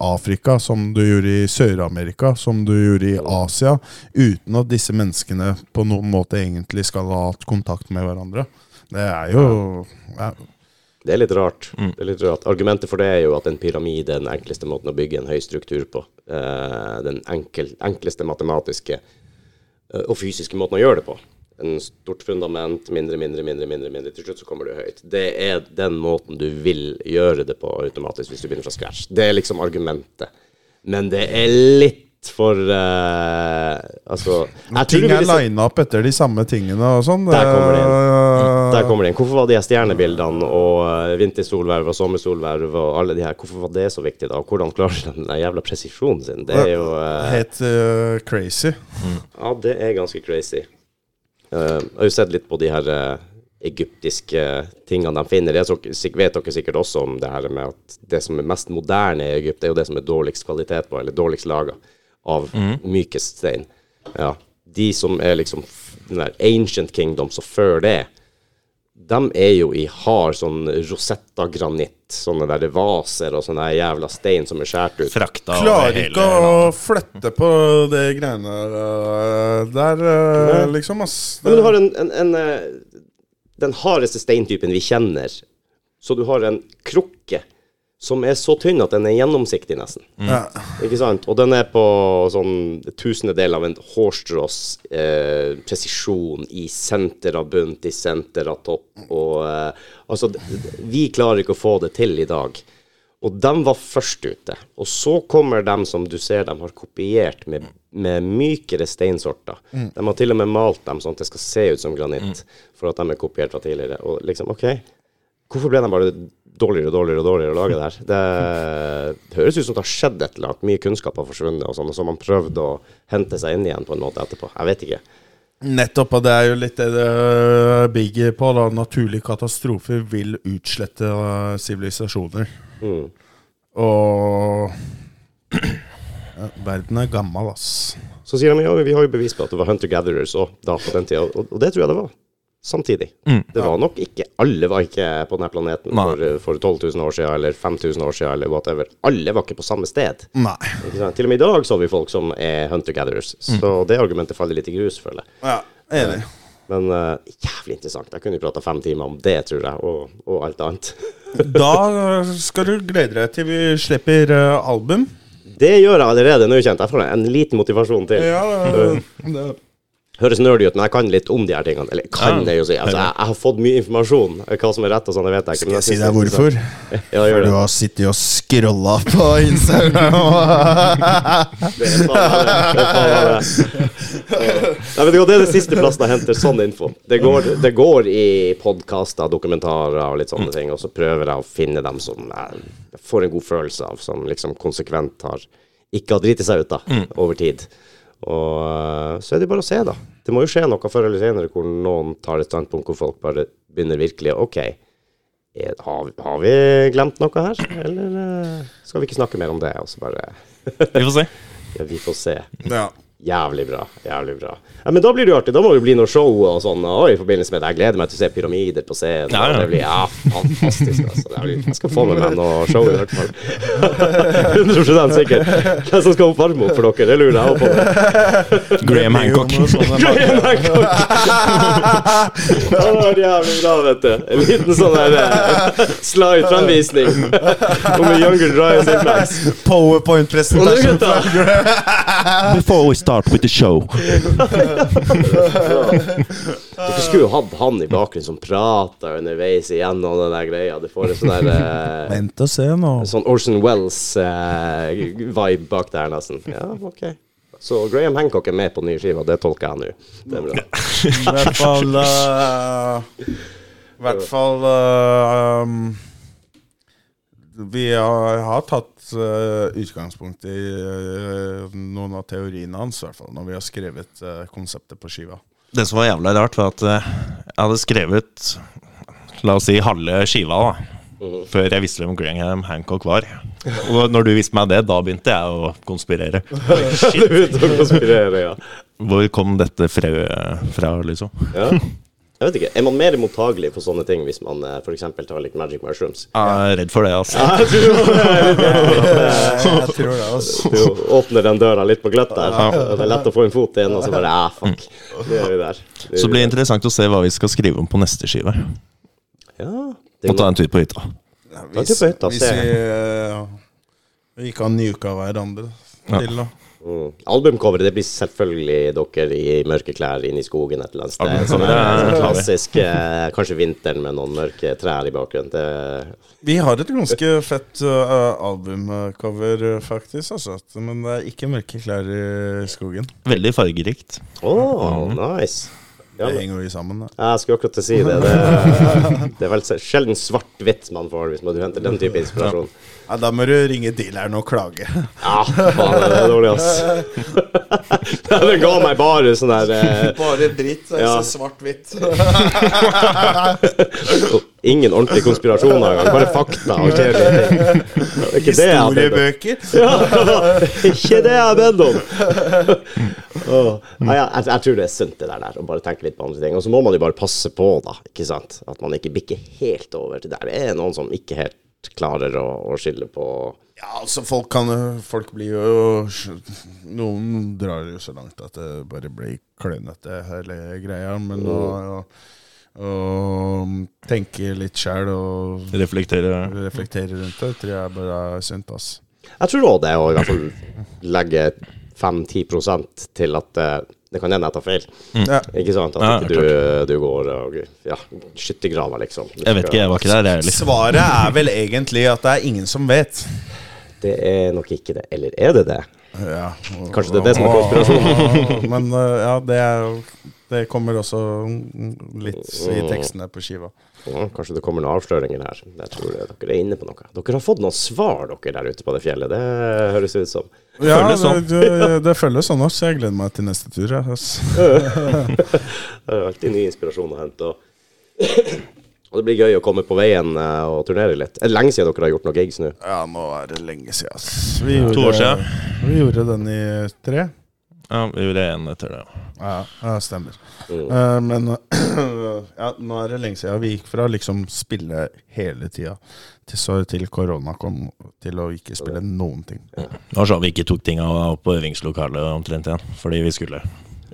Afrika som du gjorde i Sør-Amerika, som du gjorde i Asia, uten at disse menneskene på noen måte egentlig skal ha hatt kontakt med hverandre. Det er jo ja, Det er litt rart. Det er litt rart. Argumentet for det er jo at en pyramide er den enkleste måten å bygge en høy struktur på. Eh, den enkel, enkleste matematiske eh, og fysiske måten å gjøre det på. En stort fundament, mindre, mindre, mindre, mindre, mindre. Til slutt så kommer du høyt. Det er den måten du vil gjøre det på automatisk hvis du begynner fra scratch. Det er liksom argumentet. Men det er litt for uh, Altså Ting er lina opp etter de samme tingene og sånn. Der kommer det inn. Der kommer det inn. Hvorfor var de her stjernebildene og eh, vintersolverv og sommersolverv og alle de her, hvorfor var det så viktig da? Hvordan klarer de den jævla presisjonen sin? Det er jo uh, Helt uh, crazy. Ja, det er ganske crazy. Eh, jeg har jo sett litt på de her eh, egyptiske tingene de finner. Jeg tror, vet dere sikkert også om det her med at det som er mest moderne i Egypt, er jo det som er dårligst kvalitet på, eller dårligst laga, av mykest stein. Ja. De som er liksom den der ancient kingdoms og før det, de er jo i hard sånn Rosetta-granitt. Sånne der vaser og sånne jævla stein som er skåret ut. Frakta Klarer hele ikke å flytte på de greiene der, Nei. liksom, ass. Men du har en, en, en eh, Den hardeste steintypen vi kjenner. Så du har en krukke som er så tynn at den er gjennomsiktig, nesten. Ja. Ikke sant? Og den er på sånn tusendedel av en hårstrås eh, presisjon i senter av bunt, i senter av topp. Og eh, altså, vi klarer ikke å få det til i dag. Og de var først ute. Og så kommer dem som du ser de har kopiert med, med mykere steinsorter. De har til og med malt dem sånn at det skal se ut som granitt, for at de er kopiert fra tidligere. Og liksom, OK, hvorfor ble de bare dårligere og dårligere og dårligere å lage det? Høres ut som det har skjedd et eller annet. Mye kunnskap har forsvunnet, og sånn, og så har man prøvd å hente seg inn igjen på en måte etterpå. Jeg vet ikke. Nettopp, og det er jo litt det det bygger på. da Naturlige katastrofer vil utslette øh, sivilisasjoner. Mm. Og ja, Verden er gammel, ass. Så sier de ja, vi har jo bevis på at det var hunter-gatherers òg da på den tida, og det tror jeg det var. Samtidig. Det var nok ikke Alle var ikke på denne planeten Nei. for, for 12 000 år siden, eller 5000 år siden, eller whatever. Alle var ikke på samme sted. Nei. Ikke sant? Til og med i dag så vi folk som er hunter-gatherers, så det argumentet faller litt i grus, føler jeg. Ja, enig. Men uh, jævlig interessant. Jeg kunne prata fem timer om det, tror jeg, og, og alt annet. Da skal du glede deg til vi slipper uh, album. Det gjør jeg allerede nå, kjent. Jeg får en liten motivasjon til. Ja, det, det, Høres nerdy ut, men jeg kan litt om de her tingene. Eller kan Ja. jeg jo si. Altså, jeg, jeg har fått mye informasjon. Hva som er rett og sånn, det vet jeg ikke. men Skal jeg si deg hvorfor? Ja, gjør Du det. har sittet og scrolla på Instagram. Det er faen meg det. er det. Du det er det siste plassen jeg henter sånn info. Det går, det går i podkaster, dokumentarer og litt sånne ting, og så prøver jeg å finne dem som jeg får en god følelse av, som liksom konsekvent har ikke har driti seg ut da, over tid. Og øh, så er det bare å se, da. Det må jo skje noe før eller senere hvor noen tar et standpunkt hvor folk bare begynner virkelig OK, er, har, har vi glemt noe her, eller øh, skal vi ikke snakke mer om det? Og så bare Vi får se. ja, vi får se. Ja. Jævlig bra. Jævlig bra. Ja, Men da blir det jo artig. Da må det bli noe show og sånn og i forbindelse med det. Jeg gleder meg til å se pyramider på scenen. Ja, ja. Det blir ja, fantastisk. Altså. Det blir, jeg skal få med meg noe show i hvert fall. 100 sikker. Hvem som skal oppvarme opp for dere, det lurer jeg også på. Graham Hancock. Graham Hancock. Det hadde vært jævlig bra, vet du. En liten sånn der eh, slide-fremvisning om en younger Simplex. Og Powerpoint-presentasjon. Before we start with the show. Dere skulle jo hatt han i bakgrunnen som prata underveis igjennom den der greia. Du får en sånn der eh, Vent og se nå. Sånn Orson Wells-vibe bak der, nesten. Ja, ok. Så Graham Hancock er med på nye skiva, det tolker jeg nå. Det er bra. I hvert fall eh, I hvert fall eh, um, Vi har, har tatt uh, utgangspunkt i uh, noen av teoriene hans, i hvert fall, når vi har skrevet uh, konseptet på skiva. Det som var jævla rart, var at jeg hadde skrevet La oss si halve skiva da før jeg visste hvem Graham Hancock var. Og når du viste meg det, da begynte jeg å konspirere. Du begynte å konspirere, ja. Hvor kom dette frøet fra, liksom? ja. Jeg vet ikke. Er man mer mottagelig for sånne ting hvis man f.eks. for eksempel tar litt magic mushrooms? Jeg er redd for det, altså. Jeg tror det. Jeg tror det, altså. Du åpner den døra litt på gløtt der. Det er lett å få en fot inn, og så bare ah, fuck. Det gjør vi der. Det Så blir det interessant å se hva vi skal skrive om på neste skive. Ja, det Må ta en tur på hytta. Hvis, ikke vi, eh, vi kan nuka hverandre til, da. Mm. Albumcoveret det blir selvfølgelig dere i mørke klær inne i skogen et eller annet sted. Albumcoveret Sånn er der, sånn klassisk eh, Kanskje vinteren med noen mørke trær i bakgrunnen. Det, Vi har et ganske fett uh, albumcover, uh, faktisk. Altså. Men det er ikke mørke klær i skogen. Veldig fargerikt. oh, nice. Ja, Det henger jo sammen. Da. jeg skulle akkurat til å si det. Det, det er vel sjelden svart-hvitt man får hvis man henter den type inspirasjon. Ja, da må du ringe dealeren og klage. Ja, faen, det er dårlig, ass. Den ga meg bare sånn der eh, Bare dritt. Ja. svart-hvitt. Ingen ordentlige konspirasjoner engang. Bare fakta og kjedelige ting. Det er ikke det jeg har bedt om. Historiebøker. Ja, ikke det jeg har bedt om! Åh. Nei, jeg, jeg, jeg tror det er sunt, det der, der, å bare tenke litt på andre ting. Og så må man jo bare passe på, da. ikke sant? At man ikke bikker helt over til der. Det er noen som ikke helt klarer å, å skille på Ja, altså, folk kan Folk blir jo Noen drar jo så langt at det bare blir klønete, hele greia. Men å, å, og tenke litt sjæl og Reflektere. reflektere rundt det, tror jeg bare er sunt, ass. Jeg tror òg det å i hvert fall legge 5-10 til at eh, det kan hende jeg tar feil. Ja. Ikke sant? At Ja, ikke du, du går og ja, skyttergraver, liksom. Du Jeg vet ikke, jeg var ikke der, jeg liksom. Svaret er vel egentlig at det er ingen som vet. Det er nok ikke det. Eller er det det? Ja. Kanskje det er det som er konspirasjonen? Men uh, ja, det er Det kommer også litt i tekstene på skiva. Ja, kanskje det kommer noen avsløringer her. Jeg tror dere er inne på noe. Dere har fått noen svar, dere der ute på det fjellet. Det høres ut som. Ja, Føles sånn. det, det, det føles sånn også. Jeg gleder meg til neste tur. Ja. Det er alltid ny inspirasjon å hente. Og, og det blir gøy å komme på veien eh, og turnere litt. Er det lenge siden dere har gjort noen gigs nå? Ja, nå er det lenge siden. Vi To år siden. Vi gjorde den i tre. Ja, vi gjorde én etter det. Ja, ja stemmer. Mm. Uh, men ja, nå er det lenge siden. Vi gikk fra liksom spille hele tida til så til korona kom, til å ikke spille noen ting. Det var sånn vi ikke tok tinga opp på øvingslokalet omtrent igjen, fordi vi skulle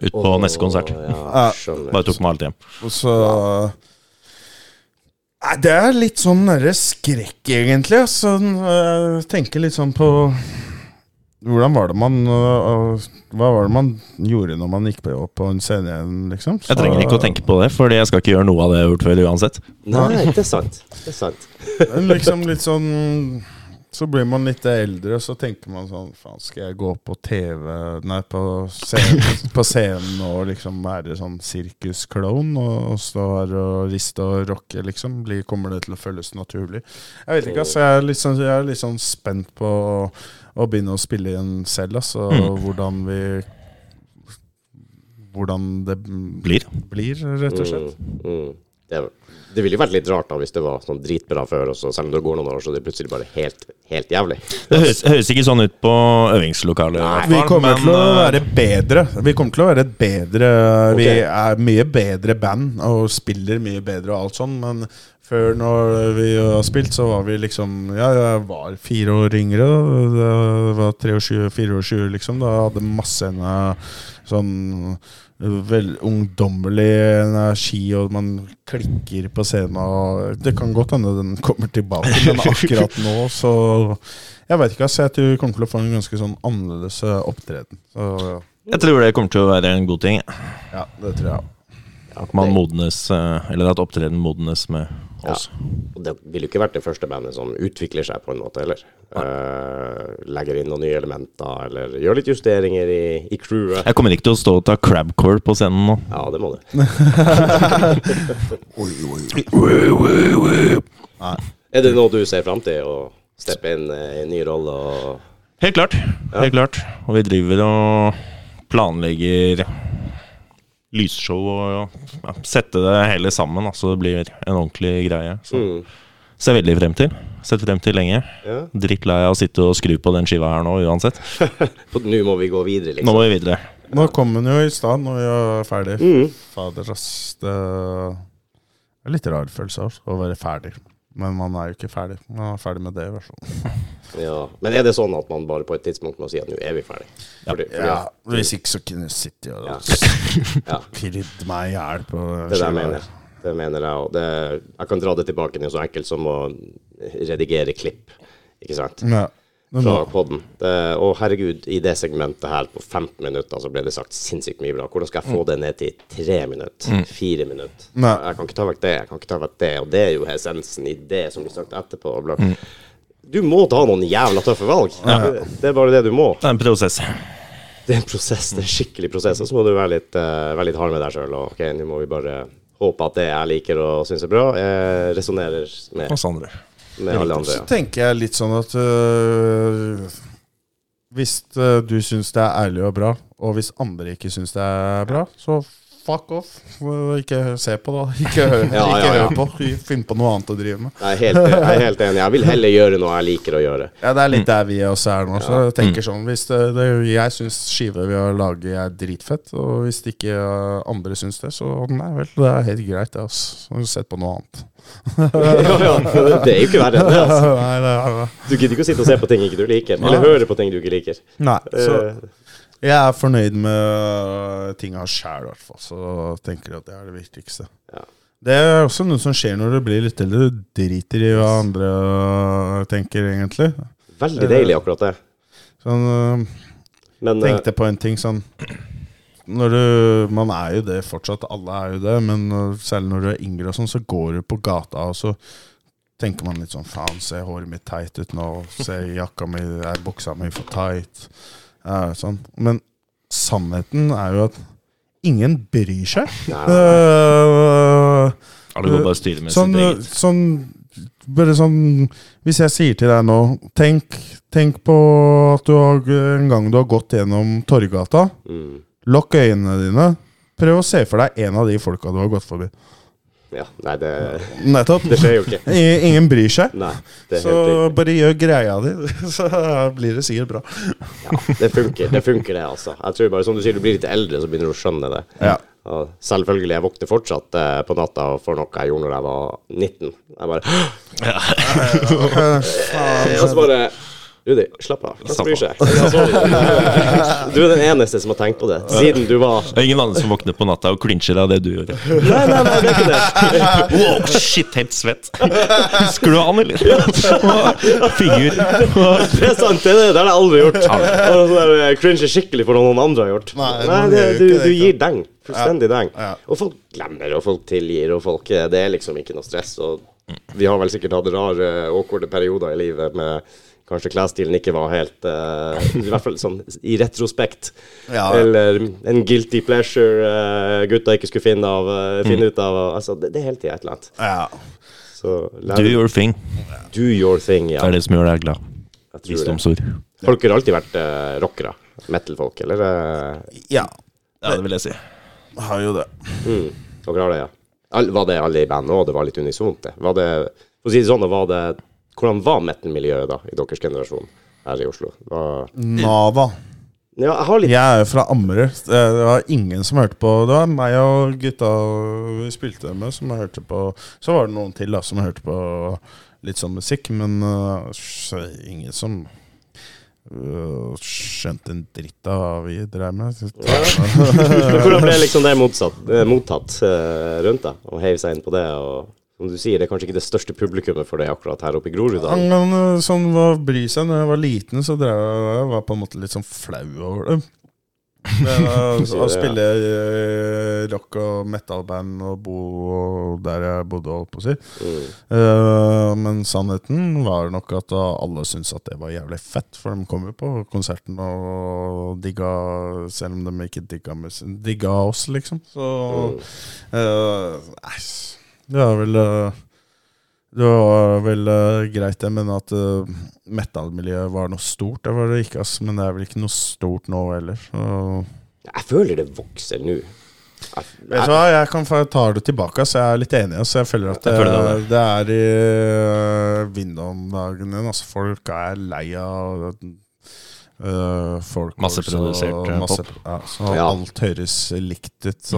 ut på neste konsert. Ja, Ja. Bare tok med alt hjem. Og så Nei, det er litt sånn skrekk, egentlig. Altså, jeg tenker litt sånn på Hvordan var det man øh, Hva var det man gjorde når man gikk på, på en scene igjen, liksom? Jeg trenger ikke å tenke på det, fordi jeg skal ikke gjøre noe av det jeg har gjort før uansett. Nei, det er sant. Det er sant. Men liksom litt sånn Så blir man litt eldre, og så tenker man sånn Faen, skal jeg gå på TV Nei, på scenen, på scenen og liksom være sånn sirkusklovn og, og stå her og riste og rocke, liksom? Blir, kommer det til å føles naturlig? Jeg vet ikke, altså. Jeg er litt sånn, jeg er litt sånn spent på å, begynne å spille igjen selv, altså. Og hvordan vi Hvordan det Blir. blir, rett og slett. Mm, mm. Det, det ville jo vært litt rart da hvis det var sånn dritbra før, og så selv om det går noen år, så det er plutselig bare helt, helt jævlig. Det høres, høres ikke sånn ut på øvingslokalet. Vi kommer men, til å eh, være bedre. Vi kommer til å være et bedre Vi er mye bedre band og spiller mye bedre og alt sånn, men før når vi har spilt, så var vi liksom Ja, jeg var fire år yngre. Det var 23, 24, liksom. Da hadde masse ene sånn vel ungdommelig energi, og man klikker på scenen. Og det kan godt hende den kommer tilbake, men akkurat nå så Jeg vet ikke, altså. Jeg tror du kommer til å få en ganske sånn annerledes eh, opptreden. Så Jeg tror det kommer til å være en god ting. ja, det tror jeg. At man modnes, eh, eller at opptreden modnes med Ja. Og det ville jo ikke vært det første bandet som utvikler seg på en måte heller. Uh, legger inn noen nye elementer, eller gjør litt justeringer i, i crewet. Jeg kommer ikke til å stå og ta crabcore på scenen nå. Ja, det må du. Er det noe du ser fram til, å steppe inn eh, i en ny rolle og Helt klart. Helt klart. Og vi driver og planlegger lysshow og ja, sette det hele sammen, så det blir en ordentlig greie. Så mm. ser veldig frem til. Sett frem til lenge. Ja. Drittlei av å sitte og skru på den skiva her nå, uansett. For Nå må vi gå videre, Nå liksom. må vi videre. Nå kom den jo i stad, når vi er ferdig. Mm. Fader, ass. Det er litt rar følelse av å være ferdig. Men man er jo ikke ferdig. Man er ferdig med det, i hvert fall. Ja. Men er det sånn at man bare på et tidspunkt må si at nå er vi ferdig? Fordi, fordi, Ja, Hvis ikke så kunne jeg sitte og Ja. Ja. meg i hjel på Det der mener jeg. Det mener jeg òg. Jeg kan dra det tilbake til så enkelt som å redigere klipp. Ikke sant? Ja. Fra. Det, og herregud, i det segmentet her på 15 minutter så ble det sagt sinnssykt mye bra. Hvordan skal jeg få det ned til tre minutter? Fire minutter? Nei. Jeg kan ikke ta vekk det, jeg kan ikke ta vekk det. Og det er jo essensen i det som blir sagt etterpå. Bla. Du må ta noen jævla tøffe valg. Det er bare det du må. Det er en prosess. Det er en prosess, det er en skikkelig prosess. Og så må du være litt, uh, være litt hard med deg sjøl. Ok, nå må vi bare håpe at det jeg liker og syns er bra, eh, resonnerer med, Oss andre. Med alle andre. så tenker jeg litt sånn at øh, Hvis øh, du syns det er ærlig og bra, og hvis andre ikke syns det er bra, så fuck off. Ikke se på, da. Ikke hør, Ja, ja, ja. hør på. Finn på noe annet å drive med. Jeg er, helt, jeg er helt enig. Jeg vil heller gjøre noe jeg liker å gjøre. Ja, det er litt der vi også er nå. Så jeg tenker sånn hvis det, det, Jeg syns skiver vi har laget er dritfett, og hvis ikke uh, andre syns det, så nei vel, det er helt greit, det. Altså. Så sett på noe annet. Ja, ja. Det er jo ikke verre enn det. Altså. Du gidder ikke å sitte og se på ting ikke du liker, eller høre på ting du ikke liker. nei, så Eh, jeg er fornøyd med uh, tinga sjæl, i hvert fall. Så tenker jeg at det er det viktigste. Ja. Det er også noe som skjer når du blir litt eldre. Du driter i hva andre uh, tenker, egentlig. Veldig deilig, akkurat det. Sånn, uh, Men tenkte på en ting sånn når du, Man er jo det fortsatt, alle er jo det, men særlig når du er yngre, og sånn, så går du på gata, og så tenker man litt sånn Faen, ser håret mitt teit ut nå? Ser jakka mi Er buksa mi for tight? Ja, sånn. Men sannheten er jo at ingen bryr seg. Uh, Alle går bare og styrer med sånn, sitt eget. sånn Bare sånn Hvis jeg sier til deg nå Tenk, tenk på at du har, en gang du har gått gjennom Torgata. mm, Lokk øynene dine. Prøv å se for deg en av de folka du har gått forbi. Ja, nei, det, Nettopp. det skjer jo ikke. Ingen bryr seg. Nei, det Så bare gjør greia di, så blir det sikkert bra. Ja, det funker, det funker det, altså. Jeg tror bare, som du sier, du blir litt eldre, så begynner du å skjønne det. Ja. Og selvfølgelig, jeg våkner fortsatt eh, på natta for noe jeg gjorde når jeg var 19. Jeg bare Og så bare Rudi, slapp av. Hvem bryr seg? Du er den eneste som har tenkt på det, siden du var Det er ingen andre som våkner på natta og clincher av det du gjorde. Nei, nei, nei, det er ikke det. Wow, shit, helt svett. Husker du han, eller? Figur. Det er sant, det, er det det har jeg aldri gjort. Cringe skikkelig for noe noen andre har gjort. Nei, Nei, det, du, du gir deng. Fullstendig deng. Og folk glemmer, og folk tilgir, og folk eh, Det er liksom ikke noe stress. Og vi har vel sikkert hatt rare, awkwarde perioder i livet med Kanskje klesstilen ikke var helt uh, I hvert fall sånn i retrospekt. Ja. Eller en guilty pleasure uh, gutta ikke skulle finne, av, uh, finne ut av. Altså, det, det er hele tida et eller annet. Ja. Så Do your thing. do your thing, ja. Det er det som gjør deg glad. Visdomsord. Folk har alltid vært uh, rockere. Metal-folk, eller? ja. Ja, det vil jeg si. Har jo det. mm, dere har det, ja. All, var det alle i bandet òg? Det var litt unisont, det? Var det For å si det sånn, var det Hvordan var metal-miljøet da, i deres generasjon her i Oslo? Var, Nava. ja, jeg har litt Jeg er jo fra Ammerud. Det var ingen som hørte på. Det var meg og gutta vi spilte med, som hørte på. Så var det noen til da som hørte på litt sånn musikk, men uh, ingen som uh, skjønte en dritt av hva vi drev med. Hvordan ble liksom det motsatt, eh, mottatt eh, rundt deg? Og heiv seg inn på det? Og som du sier, det er kanskje ikke det største publikummet for det akkurat her oppe i Grorud? Ja, Men uh, sånn var bry seg Når jeg var liten, så drev jeg, jeg var på en måte litt sånn flau over det. Å spille uh, rock- og metal-band og bo der jeg bodde, holdt på å si. Mm. Uh, men sannheten var nok at alle syntes at det var jævlig fett, for de kom jo på konserten og digga Selv om de ikke digga, digga oss, liksom. Så Mm. Det var vel eh, Det var vel eh, greit, det, men at uh, metal-miljøet var noe stort, det var det ikke, Altså, Men det er vel ikke noe stort nå heller. Jeg føler det vokser nå. Jeg, jeg, jeg kan ta det tilbake, så jeg er litt enig. Så jeg føler at det, føler det, det er i vinden om dagen din. Altså, folk er lei av øh, folk Masseprodusert, og øh, masse, pop. Ja, så Ja. alt høres likt ut.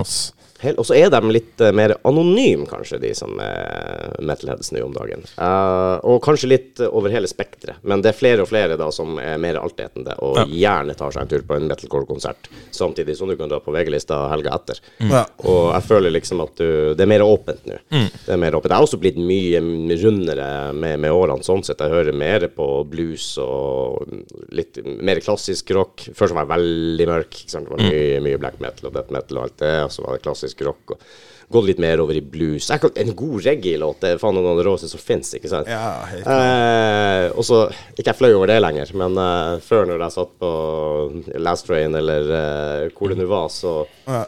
Og så er de litt uh, mer anonyme, kanskje, de som er metalheads nå om dagen. Uh, og kanskje litt eh, over hele spekteret. Men det er flere og flere da som er mer altetende og gjerne tar seg en tur på en metalcore-konsert, samtidig som du kan dra på VG-lista helga etter. Ja. Og jeg føler liksom at du Det er mer åpent nå. Det er mer åpent. Jeg har også blitt mye rundere med, med årene, sånn sett. Jeg hører mer på blues og litt mer klassisk rock. Før så var jeg veldig mørk. Ikke sant? Det var mye, mye black metal og death metal og alt det. Og så var det klassisk rock. Og gått litt mer over i blues. Jeg kan, en god reggae-låt det er faen noe av det råeste som fins, ikke sant? Ja, helt Eh, og så Ikke jeg fløy over det lenger, men eh, før når jeg satt på Last Train eller eh, hvor det nå var, så Ja.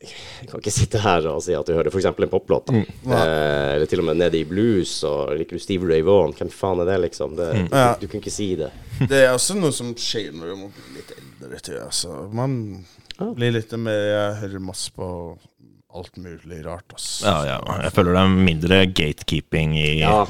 Jeg kan ikke sitte her og si at du hører f.eks. en poplåt. da. Eh, eller til og med nede i blues, og liker du Steve Ray Vaughan? Hvem faen er det, liksom? Det, Ja. du, du kan ikke si det. Det er også noe som skjer når du må bli litt eldre, Til. Altså, man Blir litt mer Jeg hører masse på alt mulig rart, Altså. Ja, ja. Jeg føler det er mindre gatekeeping i Ja.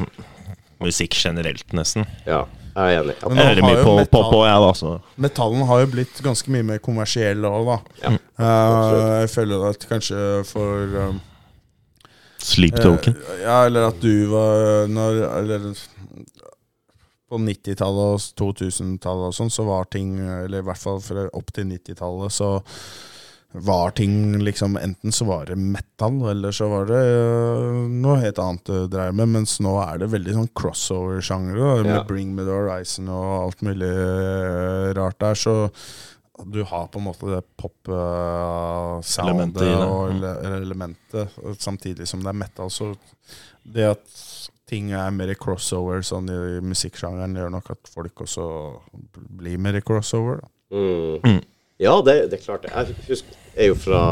musikk generelt, nesten. Ja, jeg er enig. Jeg hører mye på metal- pop òg, jeg, da. Så. Metallen har jo blitt ganske mye mer kommersiell òg, da. Ja, uh, jeg føler at kanskje for um, Sleep Token. Uh, Ja, eller at du var når, Eller på 90-tallet og 2000-tallet og sånn, så var ting Eller i hvert fall opp til 90-tallet, så var ting liksom Enten så var det metal, eller så var det uh, noe helt annet du dreier med. Mens nå er det veldig sånn crossover-sjanger, med Ja. Bring Me The Horizon og alt mulig øh, rart der. Så du har på en måte det pop-soundet uh, og Mm. ele elementet, samtidig som det er metal. Så det at ting er mer crossover sånn i musikksjangeren, gjør nok at folk også blir mer crossover. Da. Mm. Mm. Ja, det, det er klart. det. Jeg husker, jeg er jo fra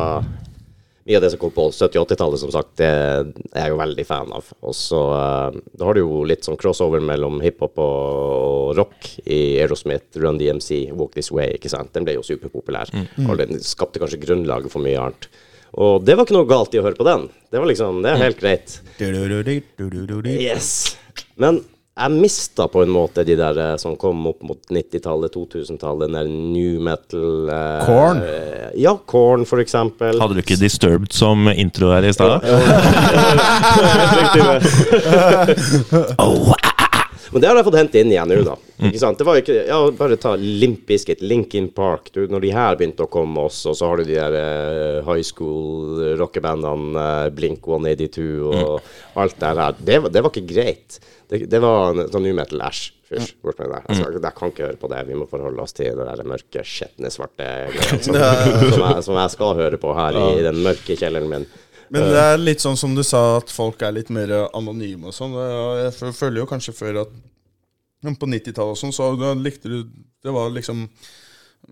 mye av det som kom på 70-80-tallet, som sagt. Det er jeg jo veldig fan av. Og så uh, Da har du jo litt sånn crossover mellom hiphop og, og rock i Aerosmith, Run DMC, Walk This Way, ikke sant. Den ble jo superpopulær. Og den skapte kanskje grunnlaget for mye annet. Og det var ikke noe galt i å høre på den. Det var liksom, det er helt greit. Yes. Men jeg mista på en måte de der eh, som kom opp mot 90-tallet, 2000-tallet, den der new metal eh, Korn? eh, Ja, Korn, for eksempel. Hadde du ikke Disturbed som intro her i stad? Men det har jeg fått hente inn igjen nå, da. Ikke sant? Det var ikke, ja, Bare ta Limp Bizkit, Linkin Park. Du, når de her begynte å komme også, og så har du de der uh, high school rockebandene, uh, Blink 182 og alt det der. Det, det var ikke greit. Det, det var en sånn new metal æsj. Fysj, bort med det. Jeg, skal, jeg kan ikke høre på det. Vi må forholde oss til det der mørke, skjetne, svarte greiene som, som, som jeg skal høre på her i den mørke kjelleren min. Men det er litt sånn som du sa, at folk er litt mer anonyme og sånn. Jeg fø- føler jo kanskje før at på 90-tallet og sånn, så da likte du Det var liksom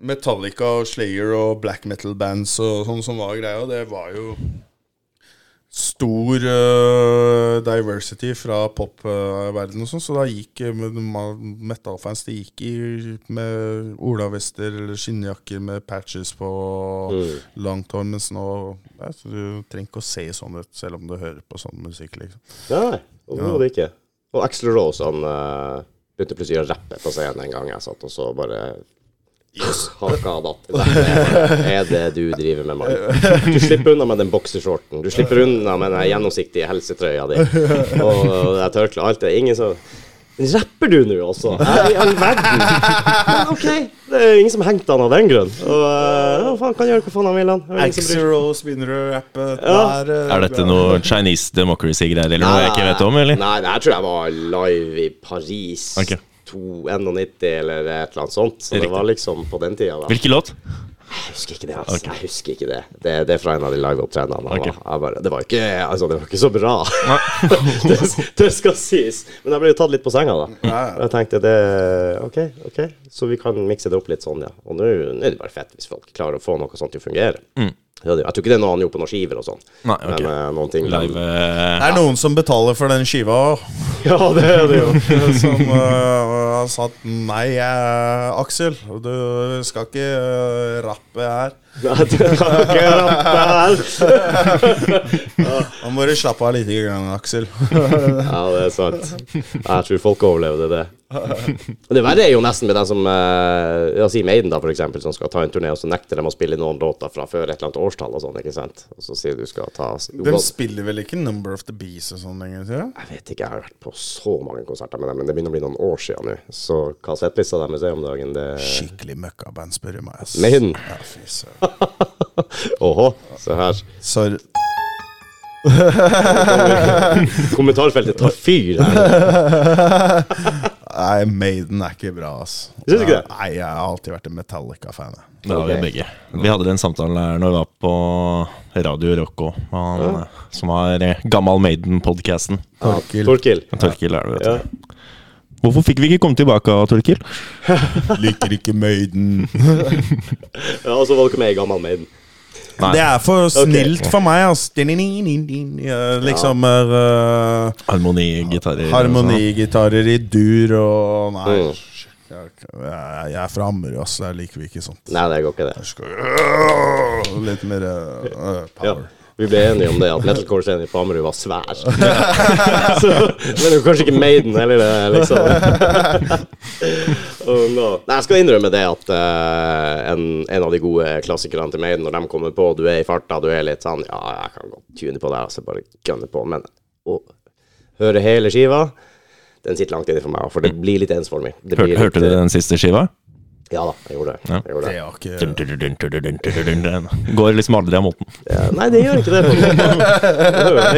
Metallica og Slayer og black metal bands og sånn som var greia. Det var jo stor uh, diversity fra popverdenen og sånn, så da gikk med- ma- metal-fans De gikk i, med olavester eller skinnjakker med patches på langt hår, mens nå ja, Du trenger ikke å se sånn ut selv om du hører på sånn musikk, liksom. Nei, overhodet ikke. Og Axel Rose han uh, begynte plutselig å rappe på scenen en gang jeg satt og så bare Yes. Haka datt. Hva er det du driver med, mann? Du slipper unna med den boksershorten. Du slipper unna med den gjennomsiktige helsetrøya di. Og det tørkleet. Alt det. Ingen som Rapper du nå også? Her i all verden? Men OK, det er ingen som hengte han av den grunn. Og uh, ja, faen, kan gjøre hva faen han vil, han. Det er ingen som bryr. Rose begynner å rappe Ja. der. øh, Er dette noe Chinese democracy-greier eller noe jeg ikke vet om, eller? Nei, det her tror jeg var live i Paris. Ok. 291 eller et eller annet sånt. Så det var liksom på den tida, da. Hvilken låt? Jeg husker ikke det, altså. Jeg husker ikke det. det. Det er fra en av de liveopptredenene. Ok. Okay. Det var ikke Altså, det var ikke så bra. det, det skal sies. Men jeg ble jo tatt litt på senga, da. Og jeg tenkte det OK, OK. Så vi kan mikse det opp litt sånn, ja. Og nå er det bare fett hvis folk klarer å få noe sånt til å fungere. Det Jeg tror ikke det er noe han gjorde på noen skiver og sånn. Nei, ok. Men eh, noen ting Live Det eh, er noen som betaler for den skiva òg. Ja, det er det jo. Som uh, har sagt nei, eh, Aksel, du skal ikke uh, rappe her. Nei, du kan ikke rappe her. Nå må du slappe av litt, grann, Aksel. Ja, det er sant. Jeg tror folk overlevde det. Det verre er jo nesten med den som eh, si Maiden, da, for eksempel, som skal ta en turné, og så nekter de å spille noen låter fra før et eller annet årstall og sånn, ikke sant. Og så sier du skal ta De spiller vel ikke Number of the Beast og sånn lenger? Sier jeg? Jeg vet ikke, jeg har vært på så mange konserter med dem, men det begynner å bli noen år siden nå. Så hva settlista deres er om dagen, det Skikkelig møkkaband, spør du meg. ass. Maiden. Ja, fy søren. Åhå, se her. Sorry. Kommentarfeltet tar fyr her. Nei, Maiden er ikke bra, ass. Syns du ikke det? Nei, jeg har alltid vært en Metallica-fan. Det har vi begge. Vi hadde den samtalen der når vi var på Radio Rock òg, han eh, som har eh, Gammal Maiden-podkasten. Torkil. Torkil. Torkil er det, vet Ja. Hvorfor fikk vi ikke komme tilbake, Torkil? Liker ikke Maiden. ja, og så valgte vi Gammal Maiden. Nei. Det er for snilt for meg, Altså. Ja, Liksom uh, Harmonigitarer. harmonigitarer i dur og Nei. Mm. Jeg, er fra Ammerud, ass. Jeg liker vi ikke sånt. Nei, det går ikke det. Litt mer power Ja. Vi ble enige om det, at metalcore-scenen på Ammerud var svær. så, men det var kanskje ikke Maiden heller, liksom. oh, no. Nei, jeg skal innrømme det at uh, en, en av de gode klassikerne til Maiden, når de kommer på, du er i farta, du er litt sånn Ja, jeg kan godt tune på det, altså bare gunne på. Men å høre hele skiva, den sitter langt inne for meg, for det blir litt ensformig. Det Hør, litt, hørte du den siste skiva? Ja da, jeg gjorde det. Ja. Jeg gjorde Det det. ikke. Går liksom aldri av moten. Ja, nei, det gjør ikke det.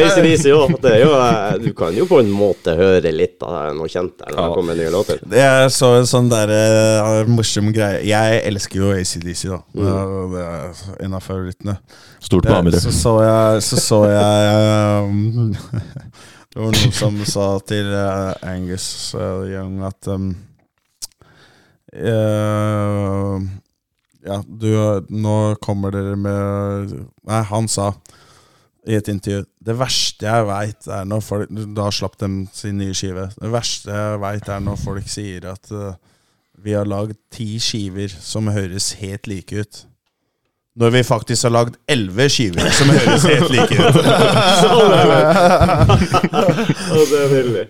en måte. Det er jo, eh, Du kan jo på en måte høre litt av noe kjent der når det Ja. kommer nye låter. Jeg så en sånn der uh, morsom greie. Jeg elsker jo ACDC, da. Mm. Det er en av favorittene. Stort på Ja, så så jeg, så så jeg um, Det var noen som sa til uh, Angus uh, Young at um, eh, Ja, du Nå kommer dere med Nei, han sa i et intervju Det verste jeg veit, er når folk Da slapp de sin nye skive. Det verste jeg veit, er når folk sier at uh, vi har lagd ti skiver som høres helt like ut. Når vi faktisk har lagd elleve skiver som høres helt like ut. Det er nydelig.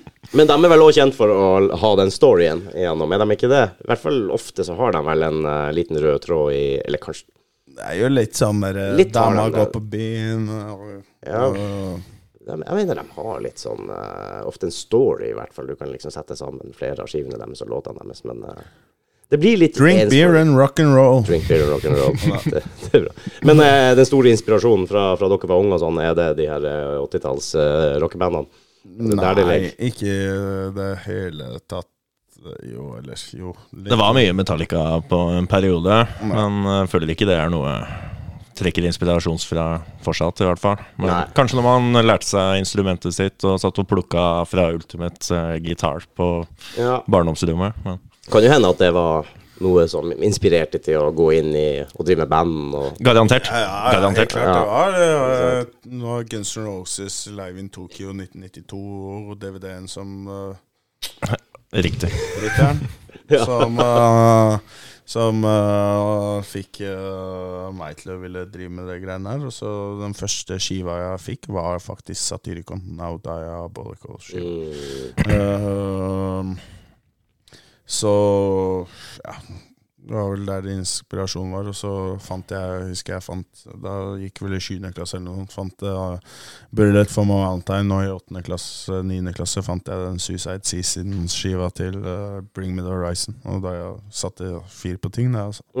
Men de er vel også kjent for å ha den storyen igjennom, er de ikke det? I hvert fall ofte så har de vel en uh, liten rød tråd i Eller kanskje Det er jo litt der eh, Dama går på byen og, Ja. og de, Jeg mener de har litt sånn uh, Ofte en story, i hvert fall. Du kan liksom sette sammen flere av skivene deres og låtene deres, men uh, det blir litt Drink beer and rock and roll. Drink beer and rock and roll. det, det er bra. Men uh, den store inspirasjonen fra, fra dere var unge og sånn, er det de her eh, 80-talls uh, rockebandene? Det er der Nei, ikke det hele tatt. Jo, eller jo. litt. Det var mye Metallica på en periode, men jeg føler ikke det er noe trekker inspirasjon fra fortsatt, i hvert fall. Men Nei. kanskje når man lærte seg instrumentet sitt og satt og plukka fra Ultimate uh, gitar på Ja. barndomsrommet. Men Kan jo hende at det var noe som inspirerte til å gå inn i og drive med band og garantert. Ja, ja, helt garantert. klart Ja. det var det. Nå har Guns N' Roses live in Tokyo 1992 og DVD-en som uh, Riktig. Briteren. Som, uh, som uh, fikk uh, meg til å ville drive med det greiene her. Og så den første skiva jeg fikk, var faktisk Satyricon. Now Diabolical skiva. mm, Uh, så ja, det var vel der inspirasjonen var. Og så fant jeg, husker jeg fant Da gikk vel i 7. klasse eller noe. Fant uh, Bullet for My Valentine, og i 8. klasse, 9. klasse fant jeg den Suicide Season-skiva til uh, Bring Me The Horizon. Og da jeg satte fyr på ting, det, altså.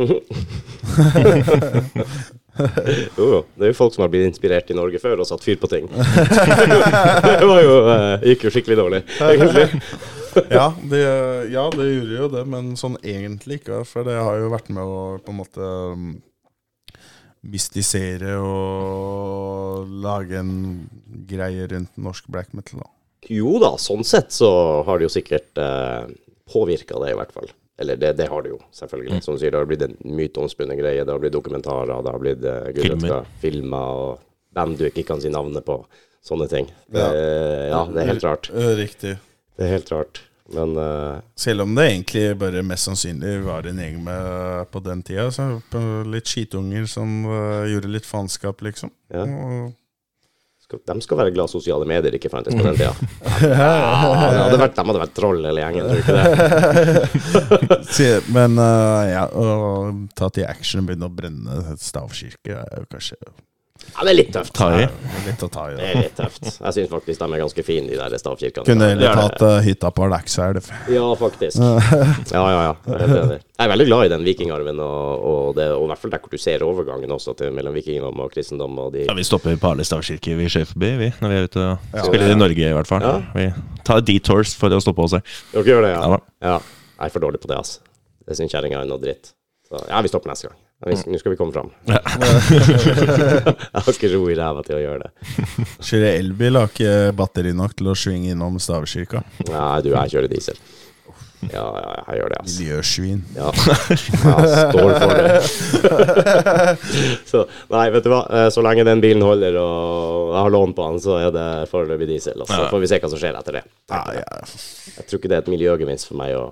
Jo, jo. Det er jo folk som har blitt inspirert i Norge før og satt fyr på ting. det jo, uh, gikk jo skikkelig dårlig, egentlig. ja, det, ja, det gjorde jo det, men sånn egentlig ikke. For det har jo vært med å på en måte um, mystisere og lage en greie rundt norsk black metal. Da. Jo da, sånn sett så har det jo sikkert eh, påvirka det, i hvert fall. Eller det, det har det jo, selvfølgelig. Som du sier, det har blitt en myteomspunnet greie. Det har blitt dokumentarer, det har blitt uh, Filmer. filmer og band du ikke kan si navnet på. Sånne ting. Det, ja. det er helt rart. Riktig. Det er helt rart. Men uh, Selv om det egentlig bare mest sannsynlig var en gjeng med på den tida. Så litt skitunger som uh, gjorde litt faenskap, liksom. Ja. Og, skal, de skal være glad sosiale medier ikke fantes på den tida. Ja, de, hadde vært, de hadde vært troll hele gjengen, tror du ikke det? Men uh, ja, å ta til action og begynne å brenne stavkirke er jo kanskje Ja, det er litt tøft. Ta i. litt å ta i. Det er litt tøft. Jeg syns faktisk de er ganske fine, de der stavkirkene. Kunne heller er tatt uh, hytta på Lakselv. Ja, faktisk. Ja, ja, ja. Jeg er, veldig glad i den vikingarven, og, og, det, og i hvert fall der hvor du ser overgangen også til mellom vikingdom og kristendom. Og de, Ja, vi stopper på alle stavkirker vi ser forbi, vi, når vi er ute og spiller i Norge, i hvert fall. Ja. Vi tar detours for å stoppe oss her. Dere gjør det, ja? Ja ja. Jeg er for dårlig på det, altså. Det syns kjerringa er noe dritt. Så ja, vi stopper neste gang. Ja, Nå skal vi komme fram. jeg har ikke ro i ræva til å gjøre det. Kjøre elbil har ikke batteri nok til å svinge innom stavkirka. Nei, du, jeg kjører diesel. Ja, ja, jeg gjør det, altså. Miljøsvin. Ja, jeg står for det. så nei, vet du hva. Eh, Så lenge den bilen holder og jeg har lån på den, så er det foreløpig diesel. Og så Ja. får vi se hva som skjer etter det. Ja, ja. Jeg tror ikke det er et miljøgevinst for meg å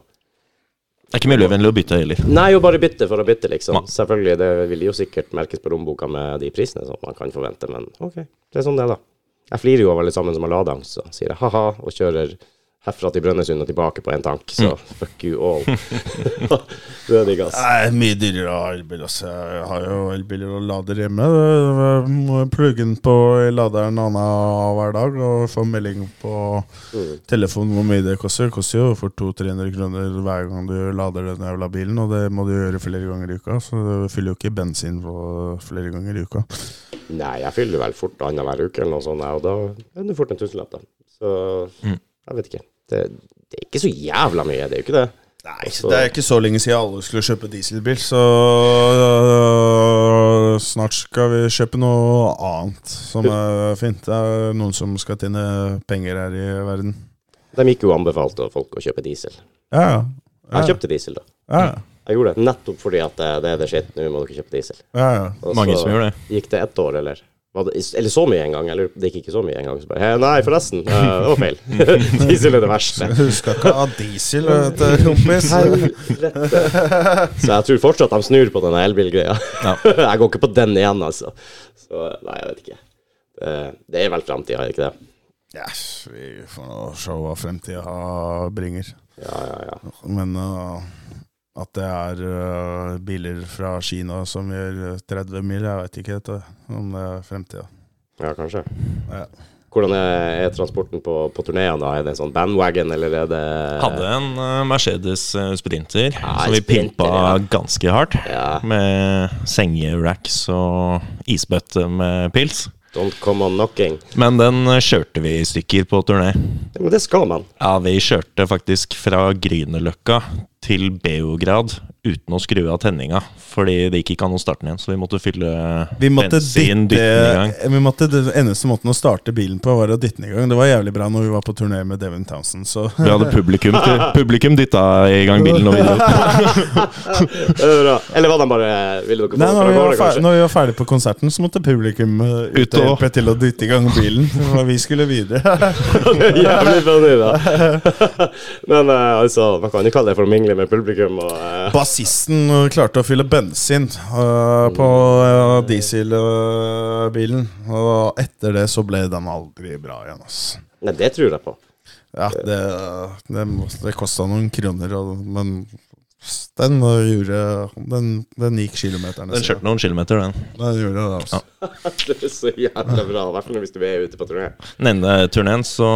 Det er ikke miljøvennlig å bytte heller. Nei, jo bare bytte for å bytte, liksom. Ja. Selvfølgelig, det vil jo sikkert merkes på romboka med de prisene som man kan forvente, men OK. Det er sånn det er, da. Jeg flirer jo av alle sammen som har ladeangst, så sier jeg ha-ha, og kjører herfra til Brønnøysund og tilbake på en tank, så fuck you all. det er digg, ass. Er mye dyrere å ha elbil. Altså. Jeg har jo elbiler og lader hjemme. Må plugge den på i laderen annenhver dag og få melding på telefonen hvor mye det koster. Det koster jo for 200-300 kroner hver gang du lader den jævla bilen, og det må du gjøre flere ganger i uka. Så du fyller jo ikke bensin på flere ganger i uka. Nei, jeg fyller vel fort annenhver uke eller noe sånt, og da er det fort en tusenlapp, da. Så jeg vet ikke. Det, det er ikke så jævla mye, det er jo ikke det. Nei, Også, det er ikke så lenge siden alle skulle kjøpe dieselbil, så øh, snart skal vi kjøpe noe annet som er fint. Det er noen som skal tjene penger her i verden. De gikk jo anbefalt av folk å kjøpe diesel. Ja, ja. Jeg kjøpte diesel, da. Ja, Jeg gjorde det nettopp fordi at det, det er det skitt, nå må dere kjøpe diesel. ja, ja. Og Mange som gjør det. Gikk det ett år, eller? Eller så mye en gang? Eller det gikk ikke så mye en gang? Så bare, «Hei, nei, forresten, det var feil. diesel er det verste. Du skal ikke ha diesel, vet du, kompis. Så jeg tror fortsatt de snur på denne elbilgreia. Ja. jeg går ikke på den igjen, altså. Så nei, jeg vet ikke. Det, det er vel framtida, er det ikke det? Yes, vi får nå se hva fremtida bringer. Ja, ja, ja. Men øh, at det er uh, biler fra Kina som gjør 30 mil, jeg vet ikke dette, om det er fremtida. Ja, kanskje. Ja. Hvordan er, er transporten på, på turneene, da? Er det en sånn bandwagon, eller er det Hadde en uh, Mercedes Sprinter Ja, som vi Sprinter, pimpa ja. ganske hardt. Ja. Med sengeracks og isbøtte med pils. Don't come on knocking? Men den kjørte vi i stykker på turné. Ja, men det skal man. Ja, vi kjørte faktisk fra Grünerløkka til Beograd uten å skru av tenninga. Fordi det gikk ikke an å starte den igjen, så vi måtte fylle Vi måtte bensin, dytte, den i gang. vi måtte, Den eneste måten å starte bilen på, var å dytte den i gang. Det var jævlig bra når vi var på turné med Devin Townsend, så Vi hadde publikum, til, publikum dytta i gang bilen når vi dro. Det er bra. Eller var den bare Ville dere få Nei, når, vi var ferdig, når vi var ferdig på konserten, så måtte publikum uh, ut Ut og og- hjelpe til å dytte i gang bilen. Og vi skulle videre. Jævlig funny, da. Men eh, altså, man kan jo kalle det for å mingle med publikum og uh. Bassisten uh, klarte å fylle bensin uh, på uh, dieselbilen. Og etter det så ble den aldri bra igjen. ass. Nei, det tror jeg på. Ja, det, det, det kosta noen kroner, og, men den gjorde Den, den gikk kilometerne. Den kjørte noen kilometer, den. Den gjorde det, altså. Det er så jævla bra. I hvert fall hvis du er ute på turné. Den ene turneen så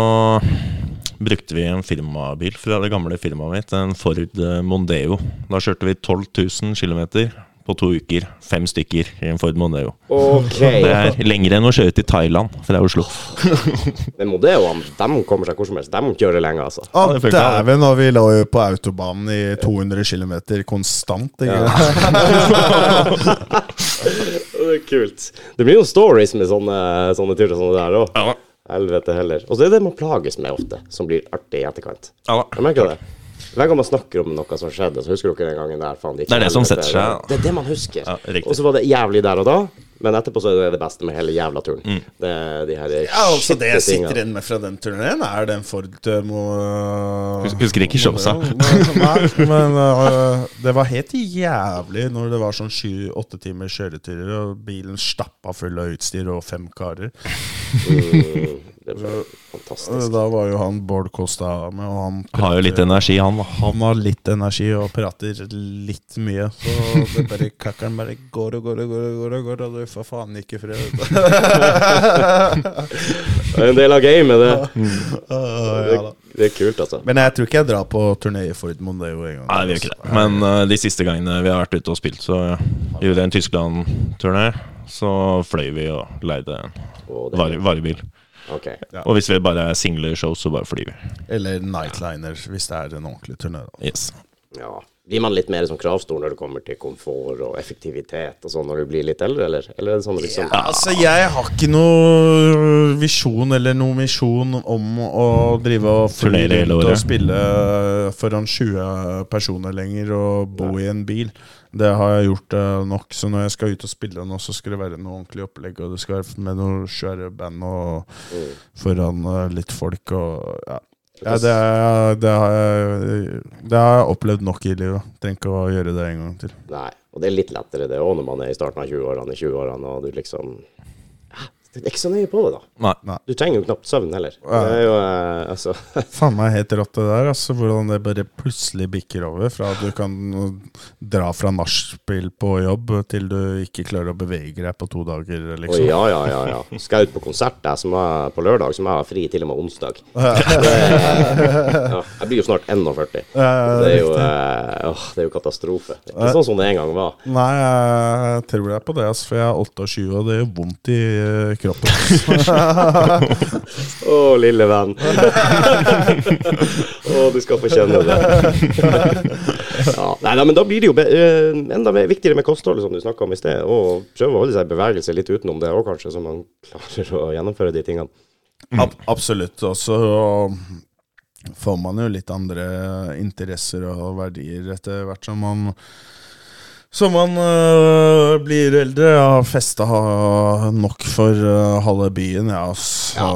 brukte vi en firmabil fra det gamle firmaet mitt, en Ford eh, Mondeo. Da kjørte vi 12 000 km på to uker. Fem stykker i en Ford Mondeo. Okay. Det er lengre enn å kjøre til Thailand fra Oslo. Men Mondeoene, de kommer seg hvor som helst. De kjører lenge, altså. Å, det. dæven, og vi lå jo på autobanen i 200 km konstant. Ikke? Det er kult. Det blir jo stories med sånne, sånne turer som det der òg. Helvete heller. Og så er det man plages med ofte, som blir artig i etterkant. Ja da. Jeg merker det. Hver gang man snakker om noe som skjedde, så husker dere den gangen der. Faen, det, Det er det som setter seg. Det er det man husker. Ja, og så var det jævlig der og da, men etterpå så er det det beste med hele jævla turen. Mm. Det de her Ja, altså Det jeg sitter igjen med fra den turneen, er den Ford uh, mo, Hus- husker ikke showsa. Nei, men uh, det var helt jævlig når det var sånn sju-åtte timer kjøreturer, og bilen stappa full av utstyr og fem karer. Mm, det var fantastisk. Da var jo han Bård Kosta med, og han Har jo litt energi, han. da. Han har litt energi og prater litt mye. Så det bare kakkeren bare går og går og går, og går, og går og du får faen ikke fred. Det er en del av gamet, det. ja, Det, det er kult, altså. Men jeg tror ikke jeg drar på turné i Ford Mondeo en gang. Nei, vi gjør ikke det. Men uh, de siste gangene vi har vært ute og spilt, så gjorde jeg en Tyskland-turné. Så fløy vi og leide en Og det, Ja. Og hvis vi bare er single show, så bare flyr vi. Eller Nightliner, hvis det er en ordentlig turné. Yes. Ja. Blir man litt mer som kravstor når det kommer til komfort og effektivitet og sånn når du blir litt eldre, eller? Eller er det sånn liksom Altså, jeg har ikke noe visjon eller noe misjon om å drive og fly rundt og spille foran 20 personer lenger og bo i en bil. Det har jeg gjort eh, nok, så når jeg skal ut og spille nå, så skal det være noe ordentlig opplegg, og det skal være med noe svære band og Mm. foran eh, litt folk og ja. Ja, det, er, det, har jeg, det har jeg opplevd nok i livet. Trenger ikke å gjøre det en gang til. Nei. Og det er litt lettere det òg når man er i starten av 20-årene, 20-årene, og du liksom Er ikke så nøye på det, da. Nei. Du trenger jo knapt søvn heller. Ja. Det er jo eh, altså Faen meg helt rått det der, altså. Hvordan det bare plutselig bikker over. Fra at du kan dra fra nachspiel på jobb til du ikke klarer å bevege deg på to dager, Å liksom. ja, ja, ja. ja. Skal jeg ut på konsert jeg, som er på lørdag, så må jeg ha fri til og med onsdag. Det er, ja, jeg blir jo snart 41. Ja, Det er jo, eh, åh, det er jo katastrofe. Det er ikke sånn som det en gang var. Nei, jeg tror deg på det, altså, for jeg er 28, og det gjør vondt i eh, kroppen. Å, lille venn. Å, du skal få kjenne det. Ja, nei, nei, men da blir det jo be eh, enda mer viktigere med kostholdet, som du snakka om i sted. Og prøve å holde seg i bevegelse litt utenom det òg, kanskje, så man klarer å gjennomføre de tingene. Ab absolutt. Og så får man jo litt andre interesser og verdier etter hvert som man som man øh, blir eldre. Jeg har festa nok for øh, halve byen, ja, så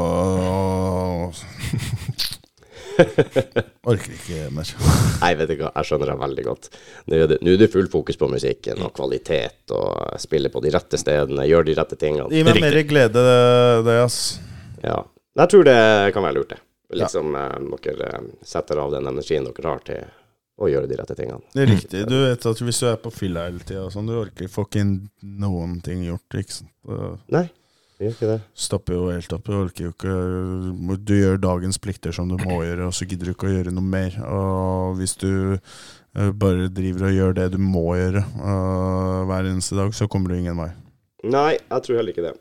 Orker ikke mer. Nei, vet du hva, jeg skjønner deg veldig godt. Nå er, det, nå er det full fokus på musikken og kvalitet, og spille på de rette stedene, gjøre de rette tingene. Gi meg mer glede, det, ass. Ja. Jeg tror det kan være lurt, det. Liksom eh, dere setter av den energien dere har til å gjøre de rette tingene. Det er riktig. Du vet at hvis du er på fylla hele tida, sånn, du orker får ikke noen ting gjort. ikke sant? Nei, det gjør ikke det. stopper jo helt opp. Du orker jo ikke Du gjør dagens plikter som du må gjøre, og så gidder du ikke å gjøre noe mer. Og hvis du eh, bare driver og gjør det du må gjøre eh, hver eneste dag, så kommer du ingen vei. Nei, jeg tror heller ikke det.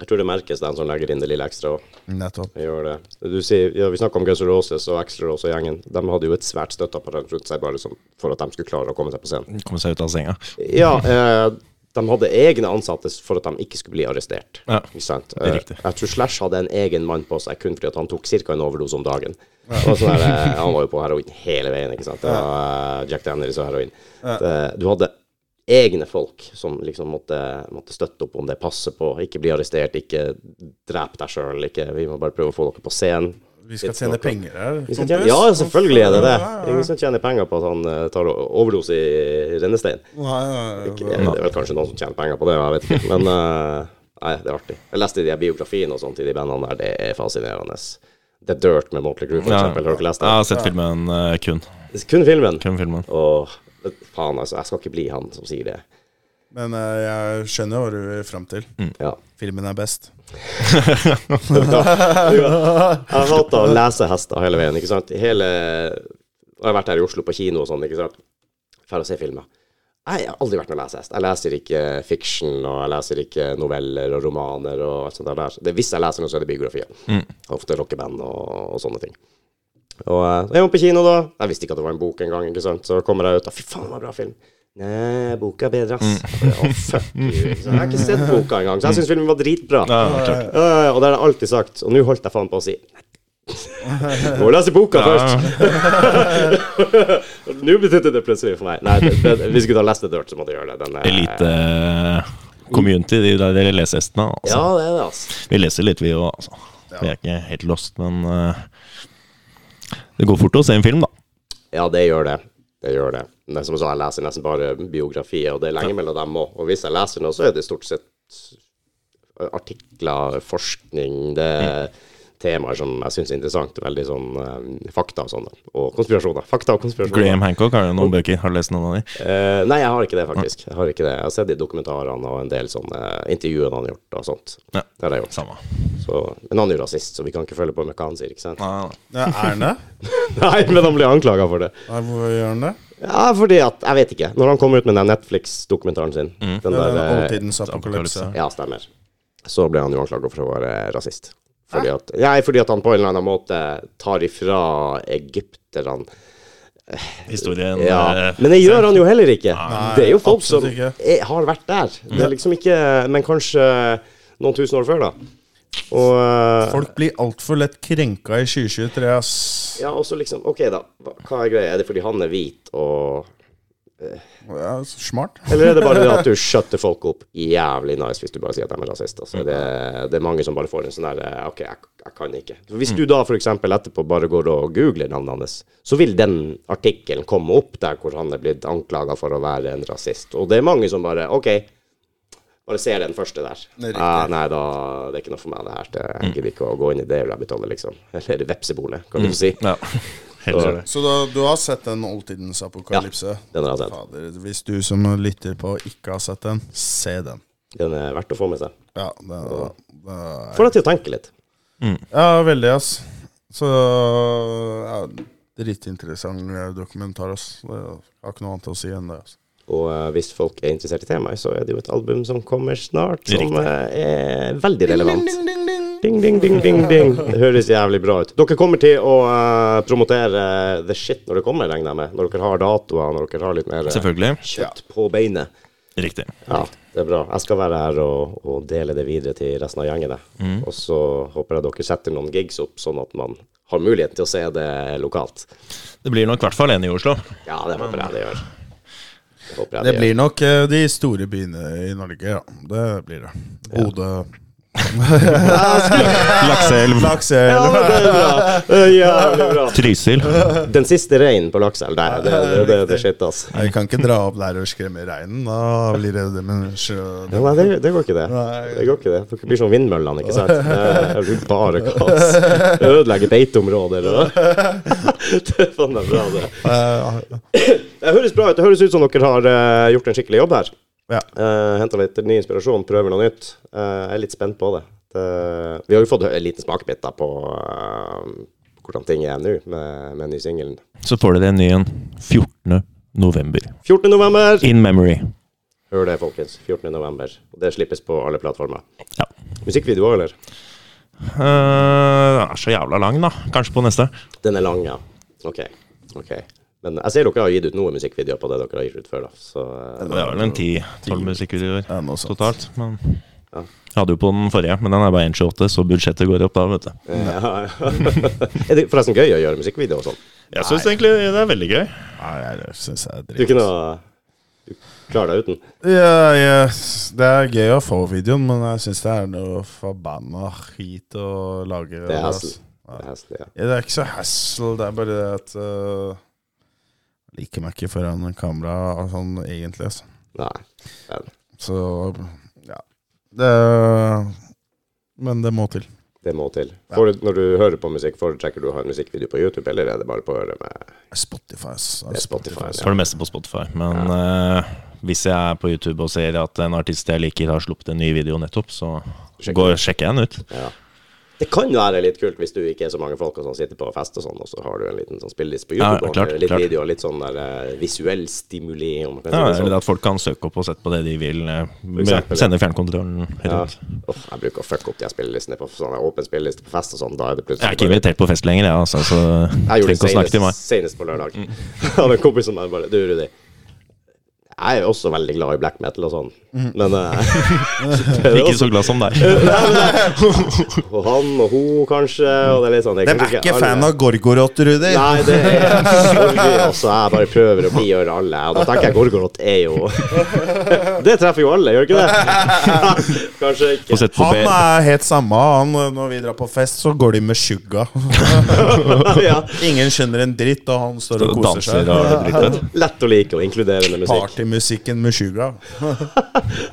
Jeg tror det merkes den som legger inn det lille ekstra. også. Nettopp. Gjør det. Du sier, ja, vi snakka om Guns N' Roses og Extra Rose og gjengen. De hadde jo et svært støtteapparat rundt seg bare liksom, for at de skulle klare å komme seg på scenen. Komme seg ut av senga. Ja, eh, de hadde egne ansatte for at de ikke skulle bli arrestert. Ja, Ikke sant? det er Eh, riktig. Jeg tror Slash hadde en egen mann på seg kun fordi at han tok ca. en overdose om dagen. Og sånn der, eh, han var jo på heroin hele veien. ikke sant? Det var eh, Jack Daniels og heroin. Det, du hadde egne folk som liksom måtte, måtte støtte opp om det, passe på, ikke bli arrestert, ikke drep deg sjøl. Vi må bare prøve å få dere på scenen. Vi skal tjene penger her. Tjene, ja, selvfølgelig er det det. Ingen som tjener penger på at han eh, tar overdose i rennestein. Nei, nei, Ikke, det er vel kanskje noen som tjener penger på det, jeg vet ikke. Men eh, nei, det er artig. Jeg leste de biografiene og sånt i de bandene der, det er fascinerende. The Dirt med Motley Crew, for eksempel. Har dere lest Jeg har sett filmen eh, kun. Kun filmen. Kun filmen. Åh, faen, altså. Jeg skal ikke bli han som sier det. Men uh, jeg skjønner hva du vil fram til. Ja. Filmen er best. Jeg har hatt å lese hester hele veien, ikke sant. Hele Jeg har vært her i Oslo på kino og sånn, ikke sant. For å se filmer. Jeg har aldri vært med å lese hest. Jeg leser ikke fiction, og jeg leser ikke noveller og romaner og alt sånt der. Det, hvis jeg leser noe, så er det biografier. Ofte rockeband og, og sånne ting. Og jeg så er man på kino, da. Jeg visste ikke at det var en bok engang. Så kommer jeg ut og Fy faen, det var bra film. Nei, boka er bedre, ass. Mm. Oh, fuck you. Så? Jeg har ikke sett boka engang, så jeg syns filmen var dritbra. Ja. Ja, ja, og det har jeg alltid sagt. Og nå holdt jeg faen på å si. Må lese boka først. nå betydde det plutselig for meg. Nei, det, det, hvis du kunne ha lest det Dirt, så måtte jeg gjøre det. Den er- Elite uh, community, de der dere leser hestene. Altså. Ja, det er det, altså. Vi leser litt, vi òg. Altså. Vi er ikke helt lost, men eh, det går fort å se en film, da. Ja, det gjør det. Det gjør det. Men som jeg sa, jeg leser nesten bare biografier, og det er lenge mellom dem òg. Og hvis jeg leser noe, så er det stort sett artikler, forskning, det er temaer som jeg syns er interessant. Veldig sånn eh, fakta og sånn. Og konspirasjoner. Fakta og konspirasjoner. Graham Hancock har jo noen bøker. Har du lest noen av de? Eh, nei, jeg har ikke det, faktisk. Jeg har ikke det. Jeg har sett de dokumentarene og en del sånne intervjuer han har gjort og sånt. Ja. Det har jeg gjort. Samme. Så, men han er jo rasist, så vi kan ikke følge på med hva han sier, ikke sant? Ja, er han det? Nei, men han blir anklaga for det. Nei, Hvor gjør han det? Ja, fordi at Jeg vet ikke. Når han kom ut med den Netflix-dokumentaren sin, den ja, der eh, Oldtidens apokalypse. Ja, stemmer. Så ble han jo anklaga for å være rasist. Fordi at, nei, fordi at han på en eller annen måte tar ifra egypterne historien Ja, eh, Men det gjør han jo heller ikke. Nei, det er jo folk som er, har vært der. Det er liksom ikke Men kanskje noen tusen år før, da. Og eh, Folk blir altfor lett krenka i 2023, ass. Ja, og så liksom OK, da. Hva er greia? Er det fordi han er hvit og Ja, smart. Eller er det bare det at du skjøtter folk opp jævlig nice hvis du bare sier at de er rasister? Altså. det, det er mange som bare får en sånn der eh, OK, jeg, jeg kan ikke. Så hvis du da f.eks. etterpå bare går og googler navnet hans, så vil den artikkelen komme opp der hvor han er blitt anklaga for å være en rasist. Og det er mange som bare OK, bare ser den første der. Er. Ah, nei, da det er ikke noe for meg, det her. Det, jeg gidder ikke å gå inn i det rabbit holet, liksom. Eller vepsebolet, kan du si. Ja, heller det. Så da, du har sett den oldtidens apokalypse? Den har jeg sett. Fader, hvis du som lytter på ikke har sett den, se den. Den er verdt å få med seg. Ja, det, det er Får deg til å tenke litt. Ja, veldig, ass. Så ja, Dritinteressant eh, dokumentar, ass. Jeg har ikke noe annet å si enn det. ass. Og eh, hvis folk er interessert i temaet, så er det jo et album som kommer snart, som Riktig. eh, er veldig relevant. Ding, ding, ding, ding, ding. Det høres jævlig bra ut. Dere kommer til å uh, promotere the shit når det kommer, regner jeg med? Når dere har datoer, når dere har litt mer eh, Selvfølgelig. kjøtt på beinet? Riktig. Ja, det er bra. Jeg skal være her og, og dele det videre til resten av gjengene. Og så håper jeg dere setter noen gigs opp, sånn at man har muligheten til å se det lokalt. Det blir nok i hvert fall en i Oslo. Ja, det håper jeg det gjør. Det Det gjør. blir nok eh, de store byene i Norge, ja. Det blir det. Bodø Lakseelv. Lakseelv. Ja, det er bra. Det er jævlig bra. Trysil. Den siste reinen på Lakselv, det, det, det, det, det er shit, ass. Nei, Vi kan ikke dra opp der og skremme reinen. Da blir det det med sjø... Ja, nei, det, det går ikke, det. Det går ikke det. Dere blir som vindmøllene, ikke sant? Det blir bare kaos. Ødelegger beiteområder og Det er faen meg bra, det. Eh, Det høres bra ut. Det høres ut som dere har eh, gjort en skikkelig jobb her. Ja. Uh, henter litt ny inspirasjon, prøver noe nytt. Uh, jeg er litt spent på det. det. Vi har jo fått en liten smakebit da på eh, hvordan ting er nå med, med ny singelen. Så får dere en ny en 14. november. 14. november! In memory. Hør det, folkens. 14. november. Det slippes på alle plattformer. Ja. Musikkvideo eller? Uh, den er så jævla lang, da. Kanskje på neste. Den er lang, ja. OK. ok. Men jeg ser dere har gitt ut noen musikkvideoer på det dere har gitt ut før, da. Så eh, Det er vel en 10-12 musikkvideoer Ja, totalt. Men Ja. jeg hadde jo på den forrige, men den er bare 1,28, så budsjettet går opp da, vet du. ja, ja. er det forresten gøy å gjøre musikkvideoer og sånn? Jeg syns egentlig det er veldig gøy. Nei, jeg synes jeg er Du kunne. Du klarer deg uten? Ja, yes. det er gøy å få videoen, men jeg syns det er noe forbanna skit å lage. Det er ass. hassle. Det er ja. Ja, det er ikke så hassle, det er bare det at uh, liker meg ikke foran en kamera sånn egentlig, altså. Nei. Men Så ja. Det Men det må til. det må til. Ja. du, når du hører på musikk, foretrekker du å ha en musikkvideo på YouTube, eller er det bare på øret med Spotify. Spotify, ja. For det meste på Spotify. Men eh, hvis jeg er på YouTube og ser at en artist jeg liker, har sluppet en ny video nettopp, så Sjekker går, sjekker jeg den ut. Ja. Det kan være litt kult hvis du ikke er så mange folk og sånn sitter på fest og sånn, og så har du en liten sånn spilleliste på Ja, YouTube klart, og litt klart. video og litt sånn der uh, visuell stimuli. Om Ja, det sånn. eller at folk kan søke opp og sette på det de vil. Uh. Sende fjernkontrollen Ja. oh, jeg bruker å fucke opp de spillelistene på sånne åpen spilleliste på fest og sånn. Da er det Jeg plutselig er ikke invitert på fest lenger, jeg, altså, så Jeg gjorde det senest, senest på lørdag. Av Jeg en kompis som bare Du, Rudi. Jeg er jo også veldig glad i black metal og sånn, men uh, Ikke så glad som deg. Og han og hun, kanskje, og det er litt sånn det Hvem er ikke alle- fan av Gorgorot, Rudi? Nei, det er sorglig, altså. Jeg bare prøver å blidgjøre alle. Og da tenker jeg Gorgorot er jo Det treffer jo alle, gjør ikke det? Kanskje ikke. Han er helt samme. Han, når vi drar på fest, så går de med skygga. Ja. Ingen skjønner en dritt, og han står og og koser seg. og. Lett å like og inkluderende musikk. Partymusikken med Sugar.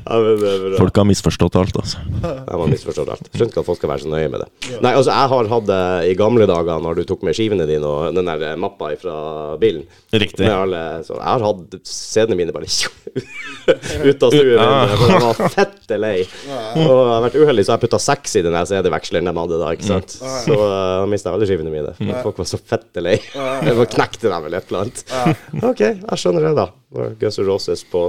Ja, men det er bra. Folk har misforstått alt, altså. Jeg har misforstått alt. Skjønner ikke at folk skal være så nøye med det. Nei, altså, jeg har hatt det i gamle dager, når du tok med skivene dine og den der mappa fra bilen. Riktig. Med alle, så jeg har hatt CD-ene mine bare ut av stuen jeg var fette lei. Og jeg har vært uheldig, så jeg putta seks i den CD-veksleren de hadde da. ikke sant? Så uh, mista jeg alle skivene mine. Folk var så fette lei. Jeg knekte dem eller et eller annet. OK, jeg skjønner det, da. Guns N' Roses på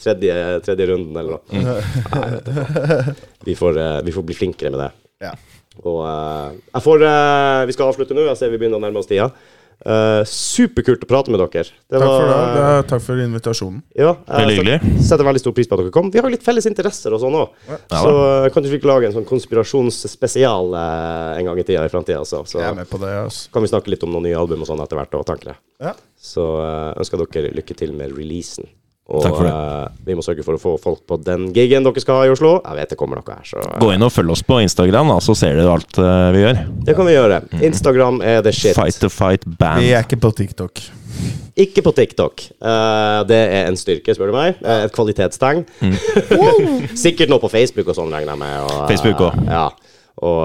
tredje, tredje runden eller noe. Nei, vet du. Vi får, eh, vi får bli flinkere med det. Ja. Og eh, jeg får eh, Vi skal avslutte nå. Jeg ser vi begynner å nærme oss tida. Eh, superkult å prate med dere. Det Takk for det. var- Ja, takk for invitasjonen. Ja, jeg Veldig setter- hyggelig. Setter veldig stor pris på at dere kom. Vi har jo litt felles interesser og sånn òg. Ja så eh, kan du ikke lage en sånn konspirasjonsspesial eh, en gang i tida i framtida. Så, så Jeg er med på det. Altså. kan vi snakke litt om noen nye album og sånn etter hvert. Og. Ja. Så uh, ønsker dere lykke til med releasen. Og Takk for det. eh, vi må sørge for å få folk på den gigen dere skal ha i Oslo. Jeg vet det kommer noe her, så uh. Gå inn og følg oss på Instagram, da, så ser dere alt uh, vi gjør. det kan vi gjøre. Instagram er the shit. Fight to fight band. Vi er ikke på TikTok. Ikke på TikTok. Eh, det er en styrke, spør du meg. Et kvalitetstegn. Sikkert noe på Facebook og sånn, regner jeg med. Og, Facebook også. Ja. Og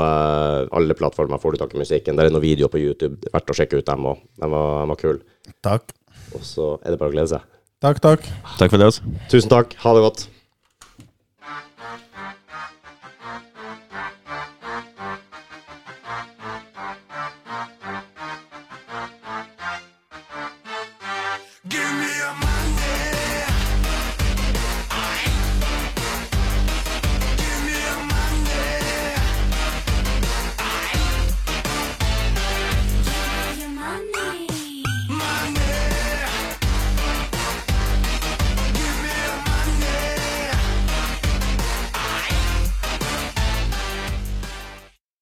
alle plattformer får du tak i musikken. Det er noen videoer på YouTube. Er verdt å sjekke ut dem òg. De var, den var kul. Takk. Og så er det bare å glede seg. Takk, takk. Takk for det. altså. Tusen takk. Ha det godt.